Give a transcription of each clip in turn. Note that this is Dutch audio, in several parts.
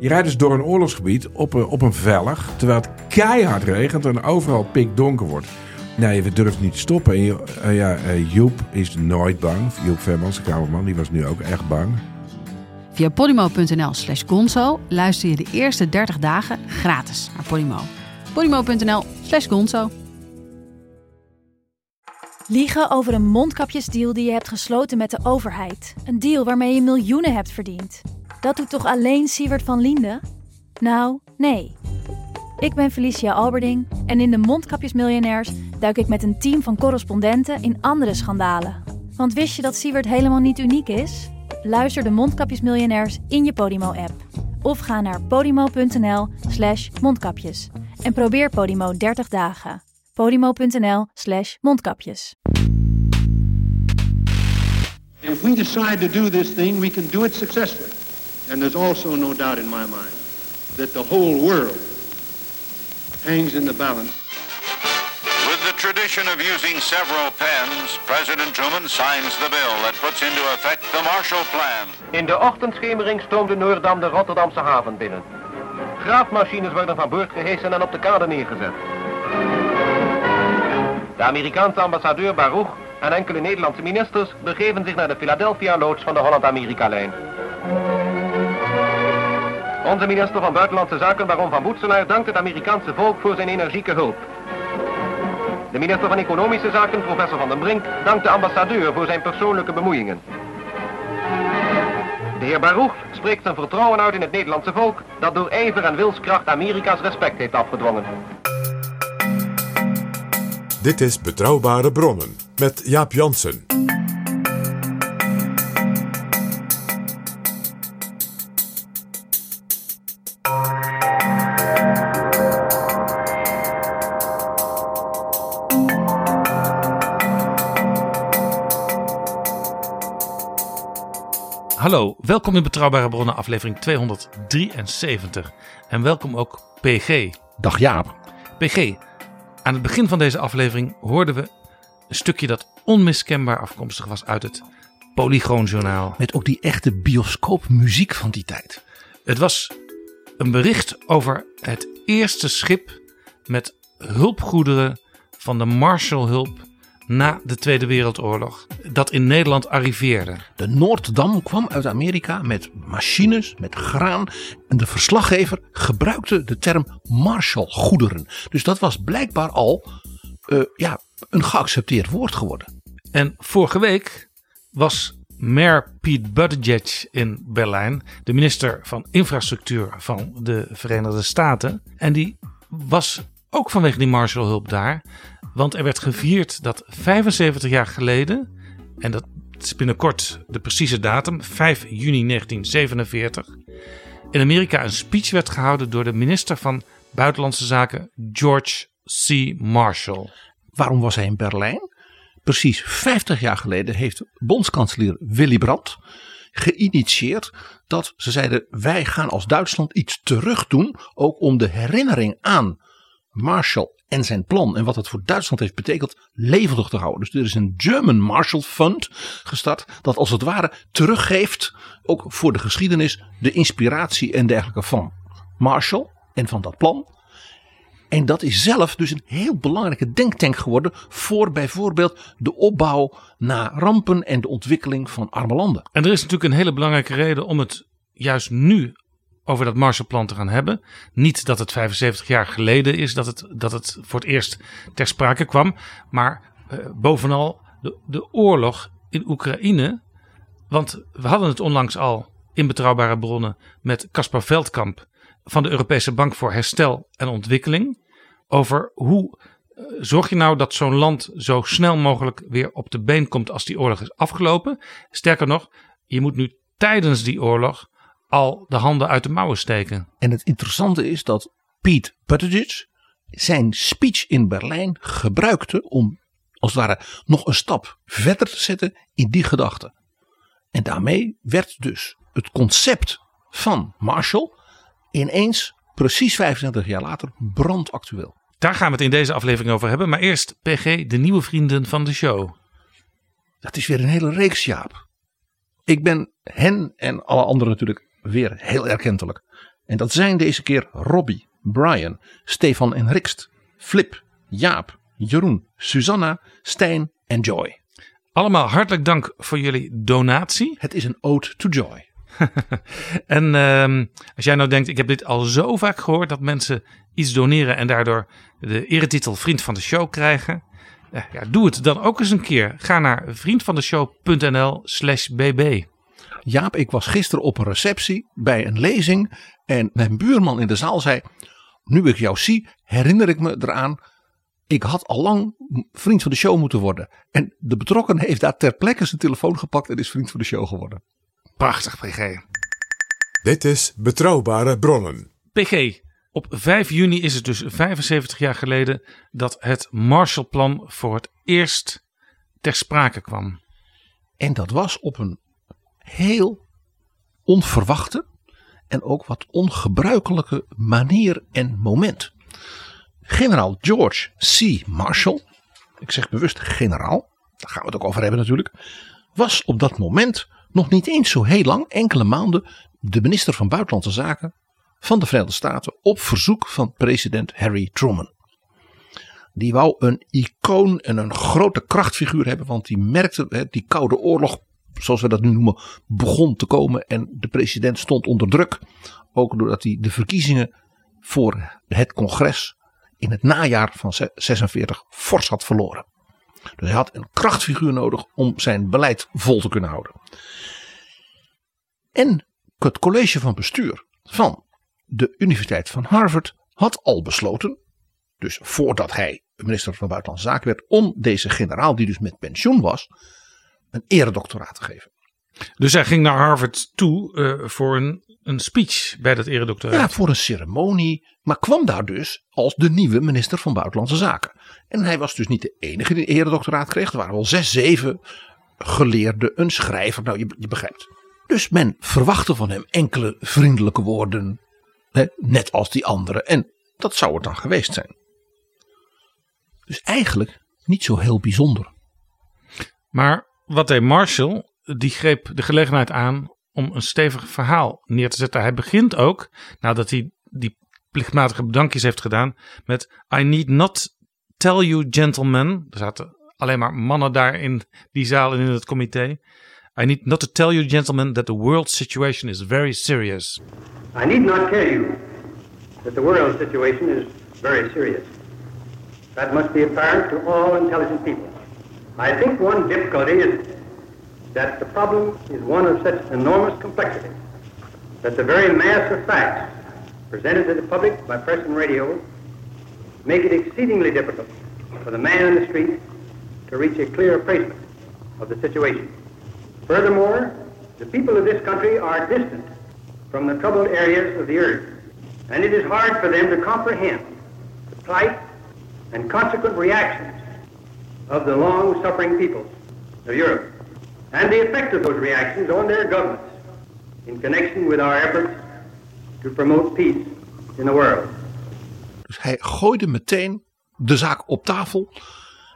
Je rijdt dus door een oorlogsgebied op een, op een vellig, terwijl het keihard regent en overal pikdonker wordt. Nee, we durven niet te stoppen. En je- eh, ja, eh, Joep is nooit bang. Joep Vermans, de kamerman, die was nu ook echt bang. Via podimo.nl slash gonzo luister je de eerste 30 dagen gratis naar Podimo. podimo.nl slash gonzo. Liegen over een mondkapjesdeal die je hebt gesloten met de overheid. Een deal waarmee je miljoenen hebt verdiend. Dat doet toch alleen Siewert van Liende? Nou, nee. Ik ben Felicia Alberding en in de Mondkapjesmiljonairs duik ik met een team van correspondenten in andere schandalen. Want wist je dat Siewert helemaal niet uniek is? Luister de Mondkapjesmiljonairs in je Podimo-app. Of ga naar podimo.nl slash mondkapjes. En probeer Podimo 30 dagen. podimo.nl slash mondkapjes. If we decide to do this thing, we can do it successfully. And there's also no doubt in my mind that the whole world hangs in the balance. With the tradition of using several pens, President Truman signs the bill that puts into effect the Marshall Plan. In de ochtendschemering stroomde Noordam de Rotterdamse haven binnen. Graafmachines worden van boord gehesen en op de kade neergezet. De Amerikaanse ambassadeur Baruch en enkele Nederlandse ministers begeven zich naar de Philadelphia-loods van de Holland-Amerika-lijn. Onze minister van Buitenlandse Zaken, Baron van Boetselaar, dankt het Amerikaanse volk voor zijn energieke hulp. De minister van Economische Zaken, professor Van den Brink, dankt de ambassadeur voor zijn persoonlijke bemoeiingen. De heer Baruch spreekt zijn vertrouwen uit in het Nederlandse volk dat door ijver en wilskracht Amerika's respect heeft afgedwongen. Dit is Betrouwbare Bronnen met Jaap Jansen. Welkom in Betrouwbare Bronnen, aflevering 273. En welkom ook PG. Dag Jaap. PG, aan het begin van deze aflevering hoorden we een stukje dat onmiskenbaar afkomstig was uit het Polygoonjournaal. Met ook die echte bioscoopmuziek van die tijd. Het was een bericht over het eerste schip met hulpgoederen van de Marshallhulp na de Tweede Wereldoorlog, dat in Nederland arriveerde. De Noorddam kwam uit Amerika met machines, met graan. En de verslaggever gebruikte de term Marshallgoederen. Dus dat was blijkbaar al eh, ja, een geaccepteerd woord geworden. En vorige week was Mayor Pete Buttigieg in Berlijn, de minister van Infrastructuur van de Verenigde Staten. En die was ook vanwege die Marshallhulp daar. Want er werd gevierd dat 75 jaar geleden, en dat is binnenkort de precieze datum, 5 juni 1947, in Amerika een speech werd gehouden door de minister van Buitenlandse Zaken George C. Marshall. Waarom was hij in Berlijn? Precies 50 jaar geleden heeft bondskanselier Willy Brandt geïnitieerd dat ze zeiden wij gaan als Duitsland iets terug doen, ook om de herinnering aan Marshall en zijn plan en wat het voor Duitsland heeft betekend levendig te houden. Dus er is een German Marshall Fund gestart dat als het ware teruggeeft ook voor de geschiedenis de inspiratie en dergelijke van Marshall en van dat plan. En dat is zelf dus een heel belangrijke denktank geworden voor bijvoorbeeld de opbouw na rampen en de ontwikkeling van arme landen. En er is natuurlijk een hele belangrijke reden om het juist nu over dat Marshallplan te gaan hebben. Niet dat het 75 jaar geleden is dat het, dat het voor het eerst ter sprake kwam. Maar eh, bovenal de, de oorlog in Oekraïne. Want we hadden het onlangs al in betrouwbare bronnen met Caspar Veldkamp van de Europese Bank voor Herstel en Ontwikkeling. Over hoe eh, zorg je nou dat zo'n land zo snel mogelijk weer op de been komt als die oorlog is afgelopen. Sterker nog, je moet nu tijdens die oorlog al de handen uit de mouwen steken. En het interessante is dat Pete Buttigieg zijn speech in Berlijn gebruikte om als het ware nog een stap verder te zetten in die gedachte. En daarmee werd dus het concept van Marshall ineens precies 25 jaar later brandactueel. Daar gaan we het in deze aflevering over hebben. Maar eerst PG, de nieuwe vrienden van de show. Dat is weer een hele reeks, Jaap. Ik ben hen en alle anderen natuurlijk weer heel erkentelijk. En dat zijn deze keer Robbie, Brian, Stefan en Rikst, Flip, Jaap, Jeroen, Susanna, Stijn en Joy. Allemaal hartelijk dank voor jullie donatie. Het is een ode to joy. En ehm, als jij nou denkt, ik heb dit al zo vaak gehoord dat mensen iets doneren en daardoor de eretitel vriend van de show krijgen. eh, Ja, doe het dan ook eens een keer. Ga naar vriendvandeshow.nl slash bb. Jaap, ik was gisteren op een receptie bij een lezing. En mijn buurman in de zaal zei: Nu ik jou zie, herinner ik me eraan. Ik had al lang vriend van de show moeten worden. En de betrokkenen heeft daar ter plekke zijn telefoon gepakt en is vriend van de show geworden. Prachtig, PG. Dit is Betrouwbare Bronnen. PG, op 5 juni is het dus 75 jaar geleden dat het Marshallplan voor het eerst ter sprake kwam. En dat was op een heel onverwachte en ook wat ongebruikelijke manier en moment. Generaal George C. Marshall, ik zeg bewust generaal, daar gaan we het ook over hebben natuurlijk, was op dat moment nog niet eens zo heel lang, enkele maanden, de minister van Buitenlandse Zaken van de Verenigde Staten op verzoek van president Harry Truman. Die wou een icoon en een grote krachtfiguur hebben, want die merkte, die koude oorlog, zoals we dat nu noemen, begon te komen en de president stond onder druk. Ook doordat hij de verkiezingen voor het congres in het najaar van 46 fors had verloren. Dus hij had een krachtfiguur nodig om zijn beleid vol te kunnen houden. En het college van bestuur van de Universiteit van Harvard had al besloten, dus voordat hij minister van Buitenlandse Zaken werd, om deze generaal, die dus met pensioen was, een eredoctoraat te geven. Dus hij ging naar Harvard toe eh, voor een, een speech bij dat eredoctoraat. Ja, voor een ceremonie, maar kwam daar dus als de nieuwe minister van Buitenlandse Zaken. En hij was dus niet de enige die een eredoctoraat kreeg. Er waren wel zes, zeven geleerden, een schrijver, nou je, je begrijpt. Dus men verwachtte van hem enkele vriendelijke woorden, hè, net als die anderen. En dat zou het dan geweest zijn. Dus eigenlijk niet zo heel bijzonder. Maar wat deed Marshall? Die greep de gelegenheid aan om een stevig verhaal neer te zetten. Hij begint ook, nadat hij die plichtmatige bedankjes heeft gedaan, met I need not tell you gentlemen. Er zaten alleen maar mannen daar in die zaal en in het comité. I need not to tell you gentlemen that the world situation is very serious. I need not tell you that the world situation is very serious. That must be apparent to all intelligent people. I think one difficulty is that the problem is one of such enormous complexity that the very mass of facts presented to the public by press and radio make it exceedingly difficult for the man in the street to reach a clear appraisement of the situation. Furthermore, the people of this country are distant from the troubled areas of the earth, and it is hard for them to comprehend the plight and consequent reactions of the long-suffering peoples of Europe, and the effect of those reactions on their governments in connection with our efforts to promote peace in the world. Dus hij gooide meteen de zaak op tafel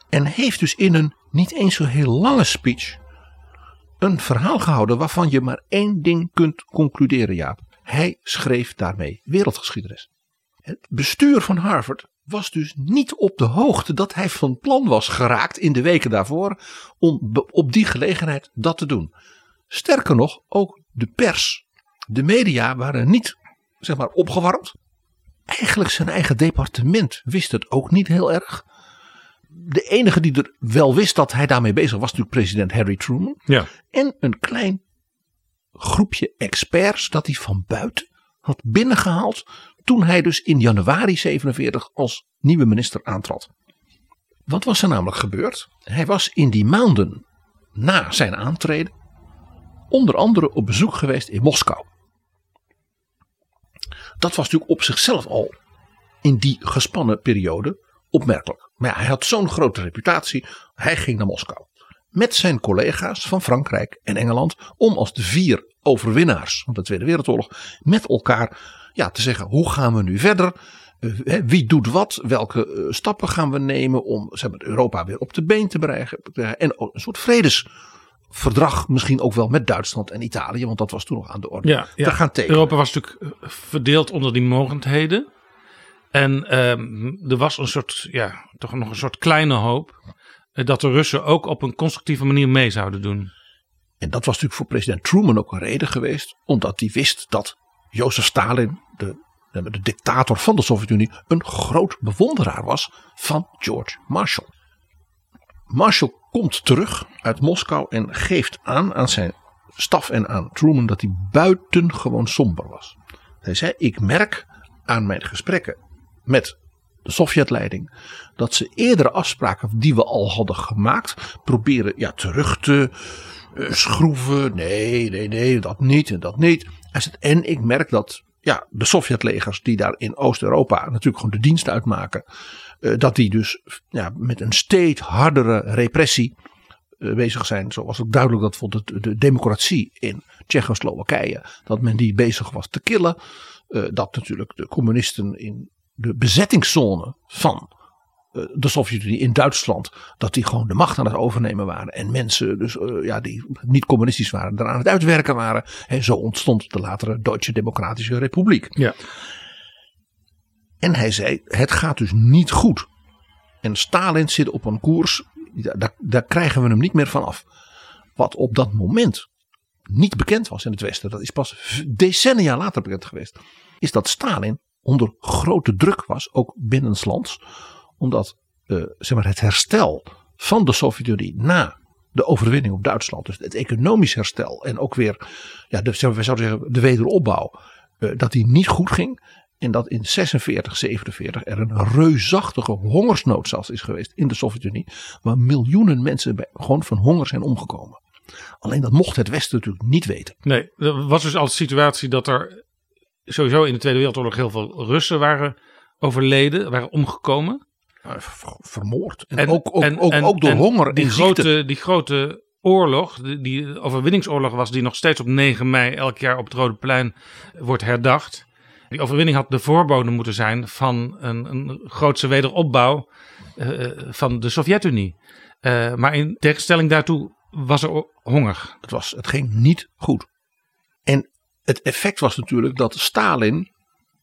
en heeft dus in een niet eens zo heel lange speech een verhaal gehouden waarvan je maar één ding kunt concluderen, Jaap. Hij schreef daarmee wereldgeschiedenis. Het bestuur van Harvard was dus niet op de hoogte dat hij van plan was geraakt in de weken daarvoor om op die gelegenheid dat te doen. Sterker nog, ook de pers, de media waren niet zeg maar opgewarmd. Eigenlijk zijn eigen departement wist het ook niet heel erg. De enige die er wel wist dat hij daarmee bezig was, was natuurlijk president Harry Truman. Ja. En een klein groepje experts dat hij van buiten had binnengehaald toen hij dus in januari 47 als nieuwe minister aantrad. Wat was er namelijk gebeurd? Hij was in die maanden na zijn aantreden onder andere op bezoek geweest in Moskou. Dat was natuurlijk op zichzelf al in die gespannen periode opmerkelijk. Maar hij had zo'n grote reputatie. Hij ging naar Moskou. Met zijn collega's van Frankrijk en Engeland. Om als de vier overwinnaars van de Tweede Wereldoorlog. met elkaar ja, te zeggen: hoe gaan we nu verder? Uh, wie doet wat? Welke uh, stappen gaan we nemen om zeg maar, Europa weer op de been te brengen? En een soort verdrag misschien ook wel met Duitsland en Italië, want dat was toen nog aan de orde, Ja, te gaan tekenen. Europa was natuurlijk eh, verdeeld onder die mogendheden. En ehm, er was een soort, ja, toch nog een soort kleine hoop. eh, dat de Russen ook op een constructieve manier mee zouden doen. En dat was natuurlijk voor president Truman ook een reden geweest, omdat hij wist dat Jozef Stalin, de, de dictator van de Sovjet-Unie, een groot bewonderaar was van George Marshall. Marshall komt terug uit Moskou en geeft aan aan zijn staf en aan Truman dat hij buitengewoon somber was. Hij zei: Ik merk aan mijn gesprekken met de Sovjetleiding dat ze eerdere afspraken die we al hadden gemaakt proberen ja, terug te eh, schroeven. Nee, nee, nee, dat niet en dat niet. En ik merk dat ja, de Sovjetlegers die daar in Oost-Europa natuurlijk gewoon de dienst uitmaken. eh, dat die dus ja, met een steeds hardere repressie eh, bezig zijn. Zoals ook duidelijk dat vond de, de democratie in Tsjechoslowakije. Dat men die bezig was te killen. Eh, dat natuurlijk de communisten in de bezettingszone van de Sovjet-Unie in Duitsland. Dat die gewoon de macht aan het overnemen waren. En mensen dus, eh, ja, die niet communistisch waren, eraan het uitwerken waren. En zo ontstond de latere Duitse Democratische Republiek. Ja. En hij zei, het gaat dus niet goed. En Stalin zit op een koers, daar, daar- krijgen we hem niet meer van af. Wat op dat moment niet bekend was in het Westen, dat is pas decennia later bekend geweest, is dat Stalin onder grote druk was, ook binnenslands, omdat eh, zeg maar het herstel van de Sovjet-Unie na de overwinning op Duitsland, dus het economisch herstel en ook weer, ja, de, zouden zeggen, de wederopbouw, eh, dat die niet goed ging. En dat in 46, 47 er een reusachtige hongersnood zelfs is geweest in de Sovjet-Unie. Waar miljoenen mensen gewoon van honger zijn omgekomen. Alleen dat mocht het Westen natuurlijk niet weten. Nee, er was dus al de situatie dat er sowieso in de Tweede Wereldoorlog heel veel Russen waren overleden, waren omgekomen. Eh, ver- Vermoord. En, ook, ook, ook, ook door en honger die en grote, ziekte. Die grote oorlog, die, die overwinningsoorlog was, die nog steeds op 9 mei elk jaar op het Rode Plein wordt herdacht. Die overwinning had de voorbode moeten zijn van een, een grootse wederopbouw eh, van de Sovjet-Unie. Eh, maar in tegenstelling daartoe was er honger. Het, was, het ging niet goed. En het effect was natuurlijk dat Stalin,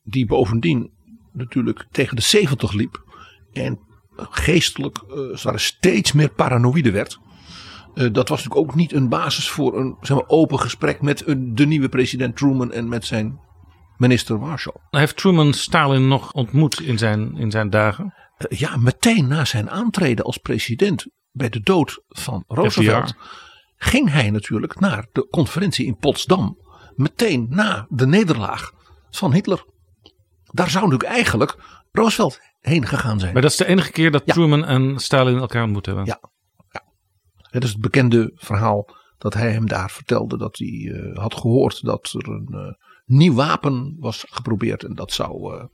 die bovendien natuurlijk tegen de 70 liep. En geestelijk eh, steeds meer paranoïde werd. eh, dat was natuurlijk ook niet een basis voor een zeg maar, open gesprek met een, de nieuwe president Truman en met zijn minister Marshall. Heeft Truman Stalin nog ontmoet in zijn, in zijn dagen? Eh, ja, meteen na zijn aantreden als president bij de dood van Roosevelt. ging hij natuurlijk naar de conferentie in Potsdam. Meteen na de nederlaag van Hitler. Daar zou natuurlijk eigenlijk Roosevelt heen gegaan zijn. Maar dat is de enige keer dat Ja. Truman en Stalin elkaar ontmoet hebben. Ja. Het is het bekende verhaal dat hij hem daar vertelde dat hij eh, had gehoord dat er een eh, nieuw wapen was geprobeerd en dat zou eh,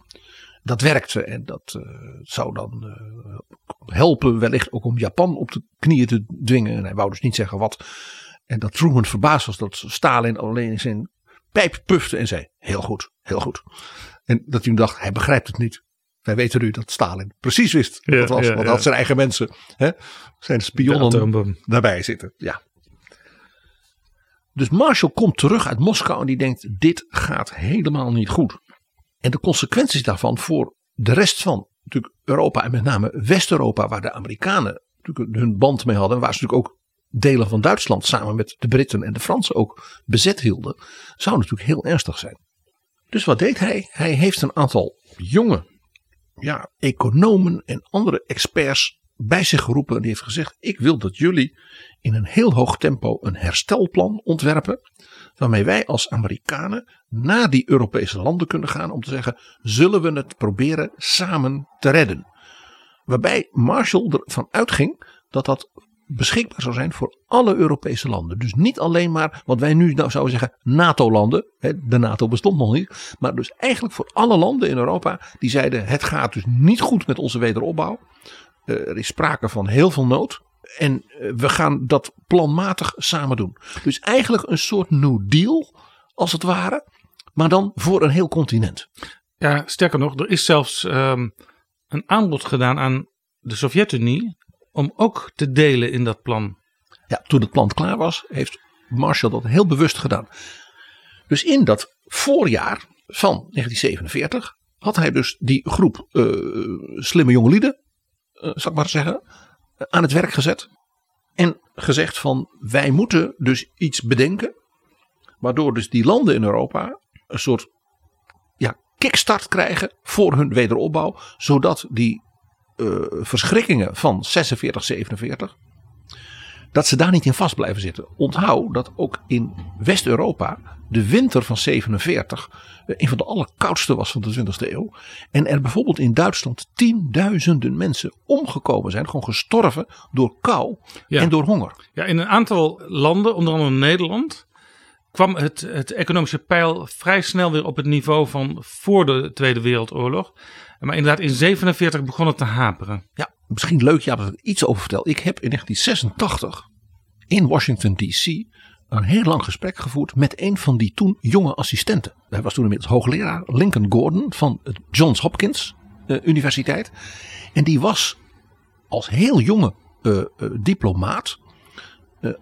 dat werkte en dat zou dan helpen wellicht ook om Japan op de knieën te dwingen en hij wou dus niet zeggen wat en dat Truman verbaasd was dat Stalin alleen in zijn pijp pufte en zei heel goed, heel goed en dat hij dacht hij begrijpt het niet wij weten nu dat Stalin precies wist wat het was. want hij had zijn eigen mensen, hè, zijn spionnen daarbij zitten. Ja. Dus Marshall komt terug uit Moskou en die denkt: dit gaat helemaal niet goed. En de consequenties daarvan voor de rest van natuurlijk Europa en met name West-Europa, waar de Amerikanen natuurlijk hun band mee hadden, en waar ze natuurlijk ook delen van Duitsland samen met de Britten en de Fransen ook bezet hielden, zou natuurlijk heel ernstig zijn. Dus wat deed hij? Hij heeft een aantal jonge ja, economen en andere experts bij zich geroepen. En die heeft gezegd: Ik wil dat jullie in een heel hoog tempo een herstelplan ontwerpen. Waarmee wij als Amerikanen naar die Europese landen kunnen gaan om te zeggen: zullen we het proberen samen te redden? Waarbij Marshall ervan uitging dat dat beschikbaar zou zijn voor alle Europese landen. Dus niet alleen maar wat wij nu nou zouden zeggen NATO-landen. De NATO bestond nog niet. Maar dus eigenlijk voor alle landen in Europa die zeiden het gaat dus niet goed met onze wederopbouw. Eh, Er is sprake van heel veel nood. En eh, we gaan dat planmatig samen doen. Dus eigenlijk een soort New Deal als het ware. Maar dan voor een heel continent. Ja, sterker nog, er is zelfs ehm, een aanbod gedaan aan de Sovjet-Unie om ook te delen in dat plan. Ja, toen het plan klaar was, heeft Marshall dat heel bewust gedaan. Dus in dat voorjaar van 1947 had hij dus die groep eh, slimme jonge lieden, uh, zal ik maar zeggen, aan het werk gezet. En gezegd van wij moeten dus iets bedenken. Waardoor dus die landen in Europa een soort ja, kickstart krijgen voor hun wederopbouw. Zodat die uh, verschrikkingen van 46, 47. Dat ze daar niet in vast blijven zitten. Onthoud dat ook in West-Europa de winter van 47 een van de allerkoudste was van de 20e eeuw. En er bijvoorbeeld in Duitsland tienduizenden mensen omgekomen zijn. Gewoon gestorven door kou Ja. en door honger. Ja, in een aantal landen, onder andere Nederland, kwam het, het economische pijl vrij snel weer op het niveau van voor de Tweede Wereldoorlog. Maar inderdaad, in 47 begon het te haperen. Ja, misschien leuk ja, dat ik er iets over vertel. Ik heb in 1986 in Washington DC een heel lang gesprek gevoerd met een van die toen jonge assistenten. Hij was toen inmiddels hoogleraar Lincoln Gordon van het Johns Hopkins eh, Universiteit. En die was als heel jonge eh, eh, diplomaat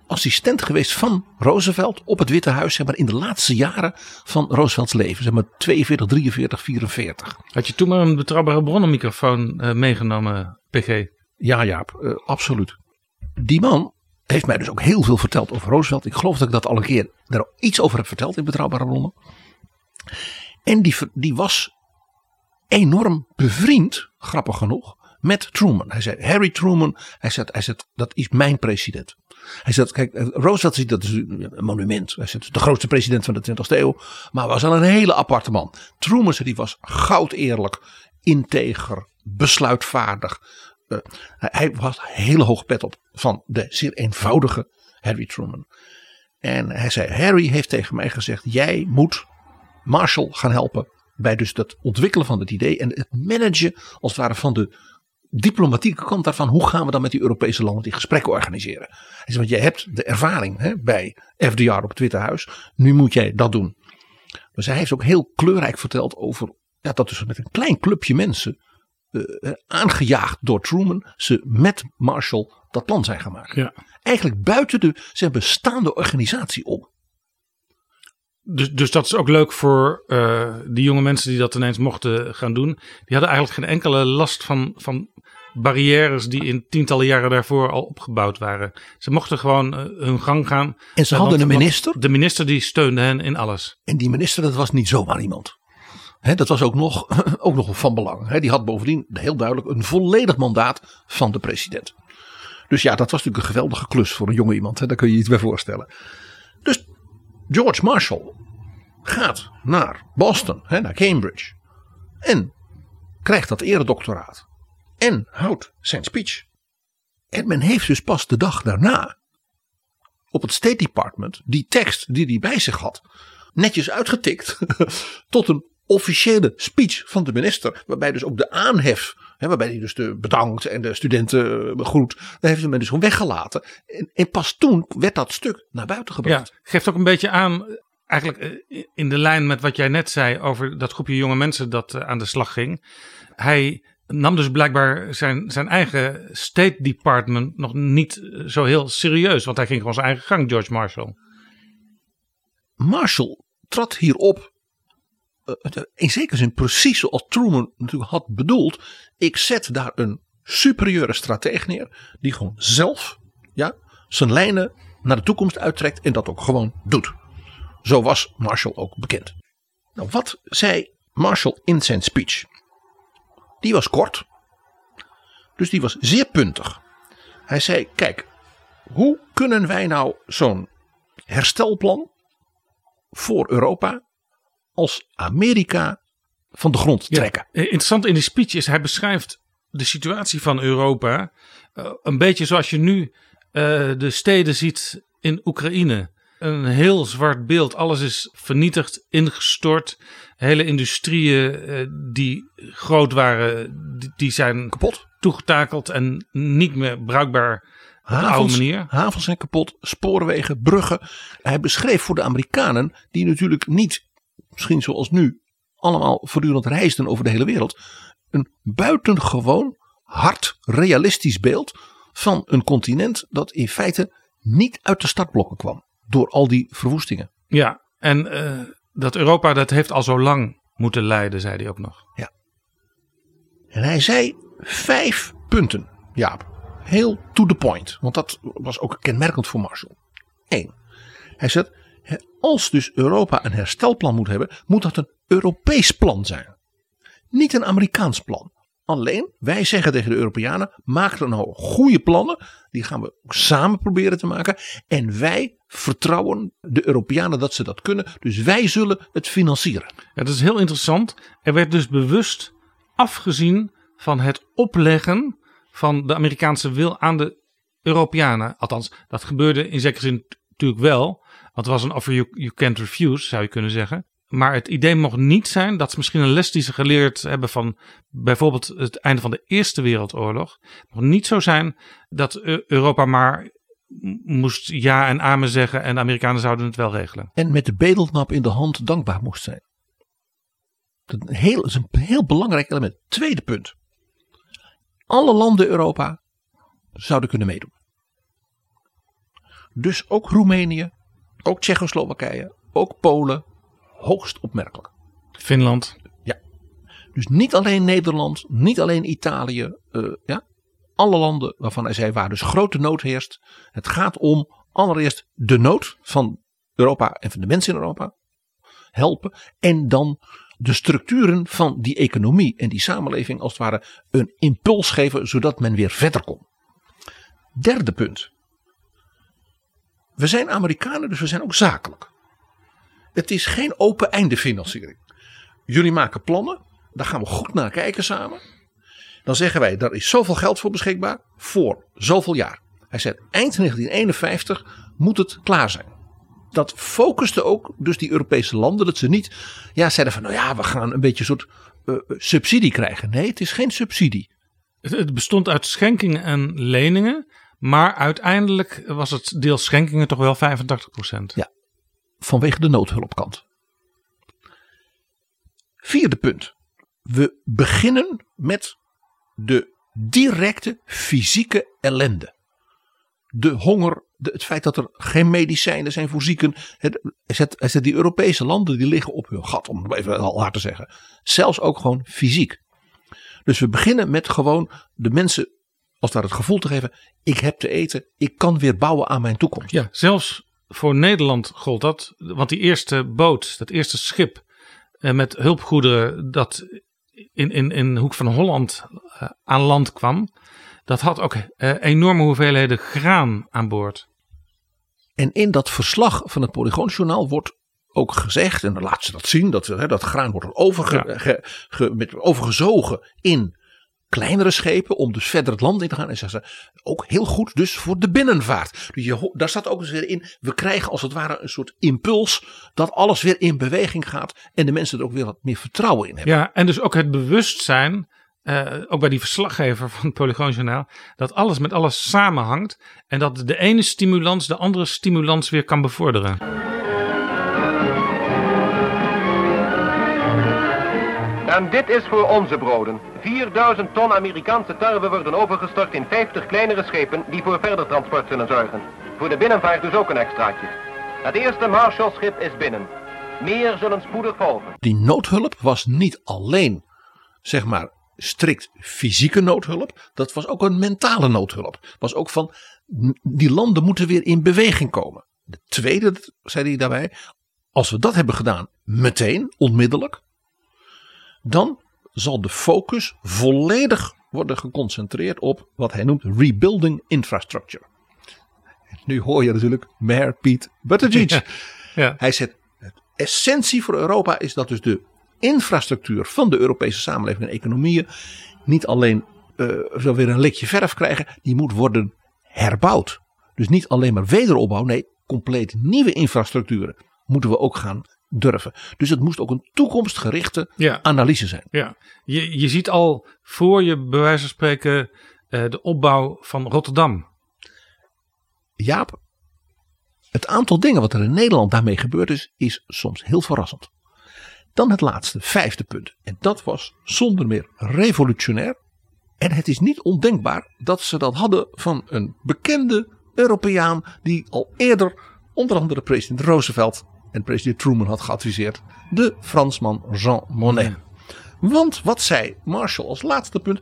assistent geweest van Roosevelt op het Witte Huis, zeg maar in de laatste jaren van Roosevelts leven, zeg maar 42, 43, 44. Had je toen maar een betrouwbare bronnenmicrofoon eh, meegenomen, PG? Ja, Jaap, eh, absoluut. Die man heeft mij dus ook heel veel verteld over Roosevelt. Ik geloof dat ik dat al een keer daar iets over heb verteld in Betrouwbare Bronnen. En die, die was enorm bevriend, grappig genoeg, met Truman. Hij zei, Harry Truman, hij zei, hij zei dat is mijn president. Hij zei, kijk, eh, Roosevelt ziet dat is een monument. Hij zei, de grootste president van de 20e eeuw. Maar was al een hele aparte man. Truman die was goud eerlijk, integer, besluitvaardig. Eh, hij, was hele hoge pet op van de zeer eenvoudige Harry Truman. En hij zei, Harry heeft tegen mij gezegd, jij moet Marshall gaan helpen bij dus dat ontwikkelen van het idee en het managen als het ware van de diplomatieke kant daarvan. Hoe gaan we dan met die Europese landen die gesprekken organiseren? Hij zei, want jij hebt de ervaring hè, bij FDR op het Witte Huis. Nu moet jij dat doen. Dus hij heeft ook heel kleurrijk verteld over ja, dat dus met een klein clubje mensen eh, eh, aangejaagd door Truman ze met Marshall dat plan zijn gemaakt. Ja. Eigenlijk buiten de zijn bestaande organisatie om. Dus, dus dat is ook leuk voor eh, die jonge mensen die dat ineens mochten gaan doen. Die hadden eigenlijk geen enkele last van, van barrières die in tientallen jaren daarvoor al opgebouwd waren. Ze mochten gewoon eh, hun gang gaan. En ze Eh, hadden een minister. De minister die steunde hen in alles. En die minister, dat was niet zomaar iemand. Dat was ook nog, ook nog van belang. Die had bovendien heel duidelijk een volledig mandaat van de president. Dus ja, dat was natuurlijk een geweldige klus voor een jonge iemand. Hè. Daar kun je je iets bij voorstellen. Dus George Marshall gaat naar Boston, hè, naar Cambridge. En krijgt dat eredoctoraat. En houdt zijn speech. En men heeft dus pas de dag daarna op het State Department die tekst die hij bij zich had netjes uitgetikt tot een officiële speech van de minister. Waarbij dus ook de aanhef, hè, waarbij hij dus de bedankt en de studenten eh, begroet. Daar heeft men dus gewoon weggelaten. En, en pas toen werd dat stuk naar buiten Ja, gebracht. geeft ook een beetje aan, eh, eigenlijk eh, in de lijn met wat jij net zei over dat groepje jonge mensen dat aan de slag ging. Hij nam dus blijkbaar zijn, zijn eigen State Department nog niet zo heel serieus. Want hij ging gewoon zijn eigen gang, George Marshall. Marshall trad hierop. Eh, in zekere zin precies zoals Truman natuurlijk had bedoeld. Ik zet daar een superieure strateeg neer. Die gewoon zelf ja, zijn lijnen naar de toekomst uittrekt. En dat ook gewoon doet. Zo was Marshall ook bekend. Nou, wat zei Marshall in zijn speech? Die was kort. Dus die was zeer puntig. Hij zei: Kijk, hoe kunnen wij nou zo'n herstelplan voor Europa als Amerika van de grond trekken? Ja, eh, interessant in die speech is, hij beschrijft de situatie van Europa eh, een beetje zoals je nu eh, de steden ziet in Oekraïne. Een heel zwart beeld, alles is vernietigd, ingestort. Hele industrieën die groot waren, die, die zijn Kapot. toegetakeld en niet meer bruikbaar Havens, manier. havens zijn kapot, spoorwegen, bruggen. Hij beschreef voor de Amerikanen, die natuurlijk niet, misschien zoals nu, allemaal voortdurend reisden over de hele wereld, een buitengewoon hard realistisch beeld van een continent dat in feite niet uit de startblokken kwam. Door al die verwoestingen. Ja, en eh, dat Europa dat heeft al zo lang moeten leiden, zei hij ook nog. En hij zei vijf punten, Jaap. Heel to the point. Want dat was ook kenmerkend voor Marshall. Eén. Hij zegt, als dus Europa een herstelplan moet hebben, moet dat een Europees plan zijn. Niet een Amerikaans plan. Alleen, wij zeggen tegen de Europeanen, maak er nou goede plannen. Die gaan we samen proberen te maken. En wij vertrouwen de Europeanen dat ze dat kunnen. Dus wij zullen het financieren. Dat is heel interessant. Er werd dus bewust afgezien van het opleggen van de Amerikaanse wil aan de Europeanen. Althans, dat gebeurde in zekere zin natuurlijk wel. Het was een offer you, can't refuse, zou je kunnen zeggen. Maar het idee mocht niet zijn, dat is misschien een les die ze geleerd hebben van bijvoorbeeld het einde van de Eerste Wereldoorlog. Mocht niet zo zijn dat Eu- Europa maar moest ja en amen zeggen en de Amerikanen zouden het wel regelen. En met de bedelknap in de hand dankbaar moest zijn. Dat heel, dat is een heel belangrijk element. Tweede punt. Alle landen Europa zouden kunnen meedoen. Dus ook Roemenië, ook Tsjechoslowakije, ook Polen. Hoogst opmerkelijk. Finland. Dus niet alleen Nederland, niet alleen Italië. eh, ja, alle landen waarvan hij zei waar dus grote nood heerst. Het gaat om allereerst de nood van Europa en van de mensen in Europa helpen. En dan de structuren van die economie en die samenleving als het ware een impuls geven zodat men weer verder komt. Derde punt. We zijn Amerikanen, dus we zijn ook zakelijk. Het is geen open einde financiering. Jullie maken plannen, daar gaan we goed naar kijken samen. Dan zeggen wij, daar is zoveel geld voor beschikbaar voor zoveel jaar. Hij zegt, eind 1951 moet het klaar zijn. Dat focuste ook dus die Europese landen, dat ze niet ja, zeiden van, nou ja, we gaan een beetje een soort eh, subsidie krijgen. Nee, het is geen subsidie. Het bestond uit schenkingen en leningen. Maar uiteindelijk was het deel schenkingen toch wel 85%. Ja. Vanwege de noodhulpkant. Vierde punt. We beginnen met de directe fysieke ellende. De honger, de, het feit dat er geen medicijnen zijn voor zieken. Het, hij zet die Europese landen die liggen op hun gat, om het even al hard te zeggen. Zelfs ook gewoon fysiek. Dus we beginnen met gewoon de mensen als daar het gevoel te geven. Ik heb te eten, ik kan weer bouwen aan mijn toekomst. Ja, zelfs voor Nederland gold dat. Want die eerste boot, dat eerste schip eh, met hulpgoederen dat in, in, in de hoek van Holland eh, aan land kwam. Dat had ook eh, enorme hoeveelheden graan aan boord. En in dat verslag van het Polygoonjournaal wordt ook gezegd, en dan laat ze dat zien, dat, hè, dat graan wordt er overge, Ja. ge- ge- met, overgezogen in kleinere schepen om dus verder het land in te gaan. En zeggen ze ook heel goed dus voor de binnenvaart. Dus je, daar staat ook eens weer in, we krijgen als het ware een soort impuls dat alles weer in beweging gaat en de mensen er ook weer wat meer vertrouwen in hebben. Ja, en dus ook het bewustzijn, eh, ook bij die verslaggever van het Polygoonjournaal, dat alles met alles samenhangt. En dat de ene stimulans de andere stimulans weer kan bevorderen. En dit is voor onze broden. 4000 ton Amerikaanse tarwe worden overgestort in 50 kleinere schepen die voor verder transport zullen zorgen. Voor de binnenvaart dus ook een extraatje. Het eerste Marshallschip is binnen. Meer zullen spoedig volgen. Die noodhulp was niet alleen, zeg maar, strikt fysieke noodhulp. Dat was ook een mentale noodhulp. Was ook van, die landen moeten weer in beweging komen. De tweede, zei hij daarbij, als we dat hebben gedaan, meteen, onmiddellijk. Dan zal de focus volledig worden geconcentreerd op wat hij noemt rebuilding infrastructure. Nu hoor je natuurlijk Mayor Pete Buttigieg. Ja, ja. Hij zegt, het essentie voor Europa is dat dus de infrastructuur van de Europese samenleving en economieën niet alleen eh, zo weer een likje verf krijgen, die moet worden herbouwd. Dus niet alleen maar wederopbouw, nee, compleet nieuwe infrastructuren moeten we ook gaan durven. Dus het moest ook een toekomstgerichte Ja. analyse zijn. Ja, je, je ziet al voor je bij wijze van spreken eh, de opbouw van Rotterdam. Jaap, het aantal dingen wat er in Nederland daarmee gebeurd is, is soms heel verrassend. Dan het laatste, vijfde punt. En dat was zonder meer revolutionair. En het is niet ondenkbaar dat ze dat hadden van een bekende Europeaan die al eerder onder andere president Roosevelt en president Truman had geadviseerd. De Fransman Jean Monnet. Want wat zei Marshall als laatste punt?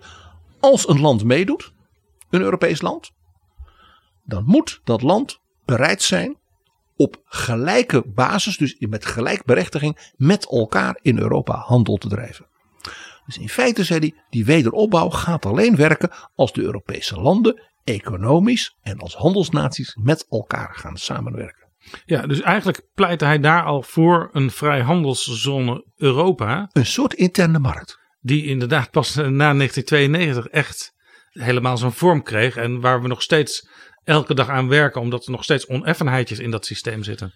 Als een land meedoet, een Europees land, dan moet dat land bereid zijn op gelijke basis, dus met gelijkberechtiging, met elkaar in Europa handel te drijven. Dus in feite zei hij, die wederopbouw gaat alleen werken als de Europese landen economisch en als handelsnaties met elkaar gaan samenwerken. Ja, dus eigenlijk pleitte hij daar al voor een vrijhandelszone Europa. Een soort interne markt. Die inderdaad pas na 1992 echt helemaal zijn vorm kreeg. En waar we nog steeds elke dag aan werken, omdat er nog steeds oneffenheidjes in dat systeem zitten.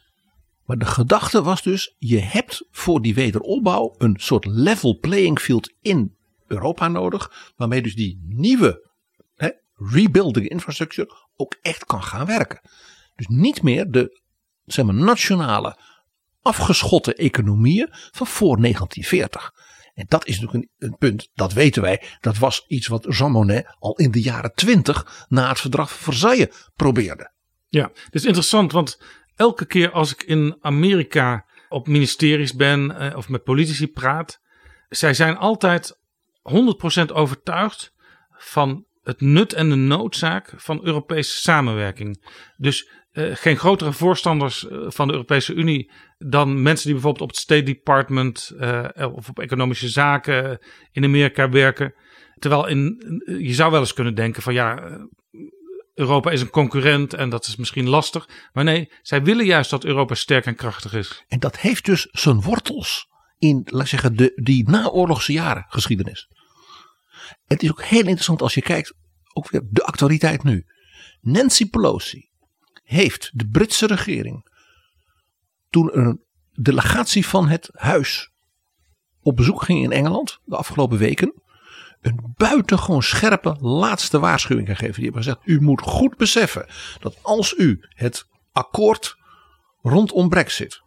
Maar de gedachte was dus, je hebt voor die wederopbouw een soort level playing field in Europa nodig. Waarmee dus die nieuwe hè, rebuilding infrastructure ook echt kan gaan werken. Dus niet meer de zeg maar, nationale afgeschotten economieën van voor 1940. En dat is natuurlijk een, een, punt, dat weten wij. Dat was iets wat Jean Monnet al in de jaren twintig na het verdrag van Versailles probeerde. Ja, het is interessant, want elke keer als ik in Amerika op ministeries ben eh, of met politici praat, zij zijn altijd 100% overtuigd van het nut en de noodzaak van Europese samenwerking. Dus uh, geen grotere voorstanders uh, van de Europese Unie dan mensen die bijvoorbeeld op het State Department uh, of op economische zaken in Amerika werken. Terwijl in, je zou wel eens kunnen denken van ja, Europa is een concurrent en dat is misschien lastig. Maar nee, zij willen juist dat Europa sterk en krachtig is. En dat heeft dus zijn wortels in, laat zeggen, de, die naoorlogse jaren geschiedenis. Het is ook heel interessant als je kijkt, ook weer de actualiteit nu. Nancy Pelosi heeft de Britse regering toen een delegatie van het huis op bezoek ging in Engeland de afgelopen weken een buitengewoon scherpe laatste waarschuwing gegeven. Die hebben gezegd: U moet goed beseffen dat als u het akkoord rondom Brexit,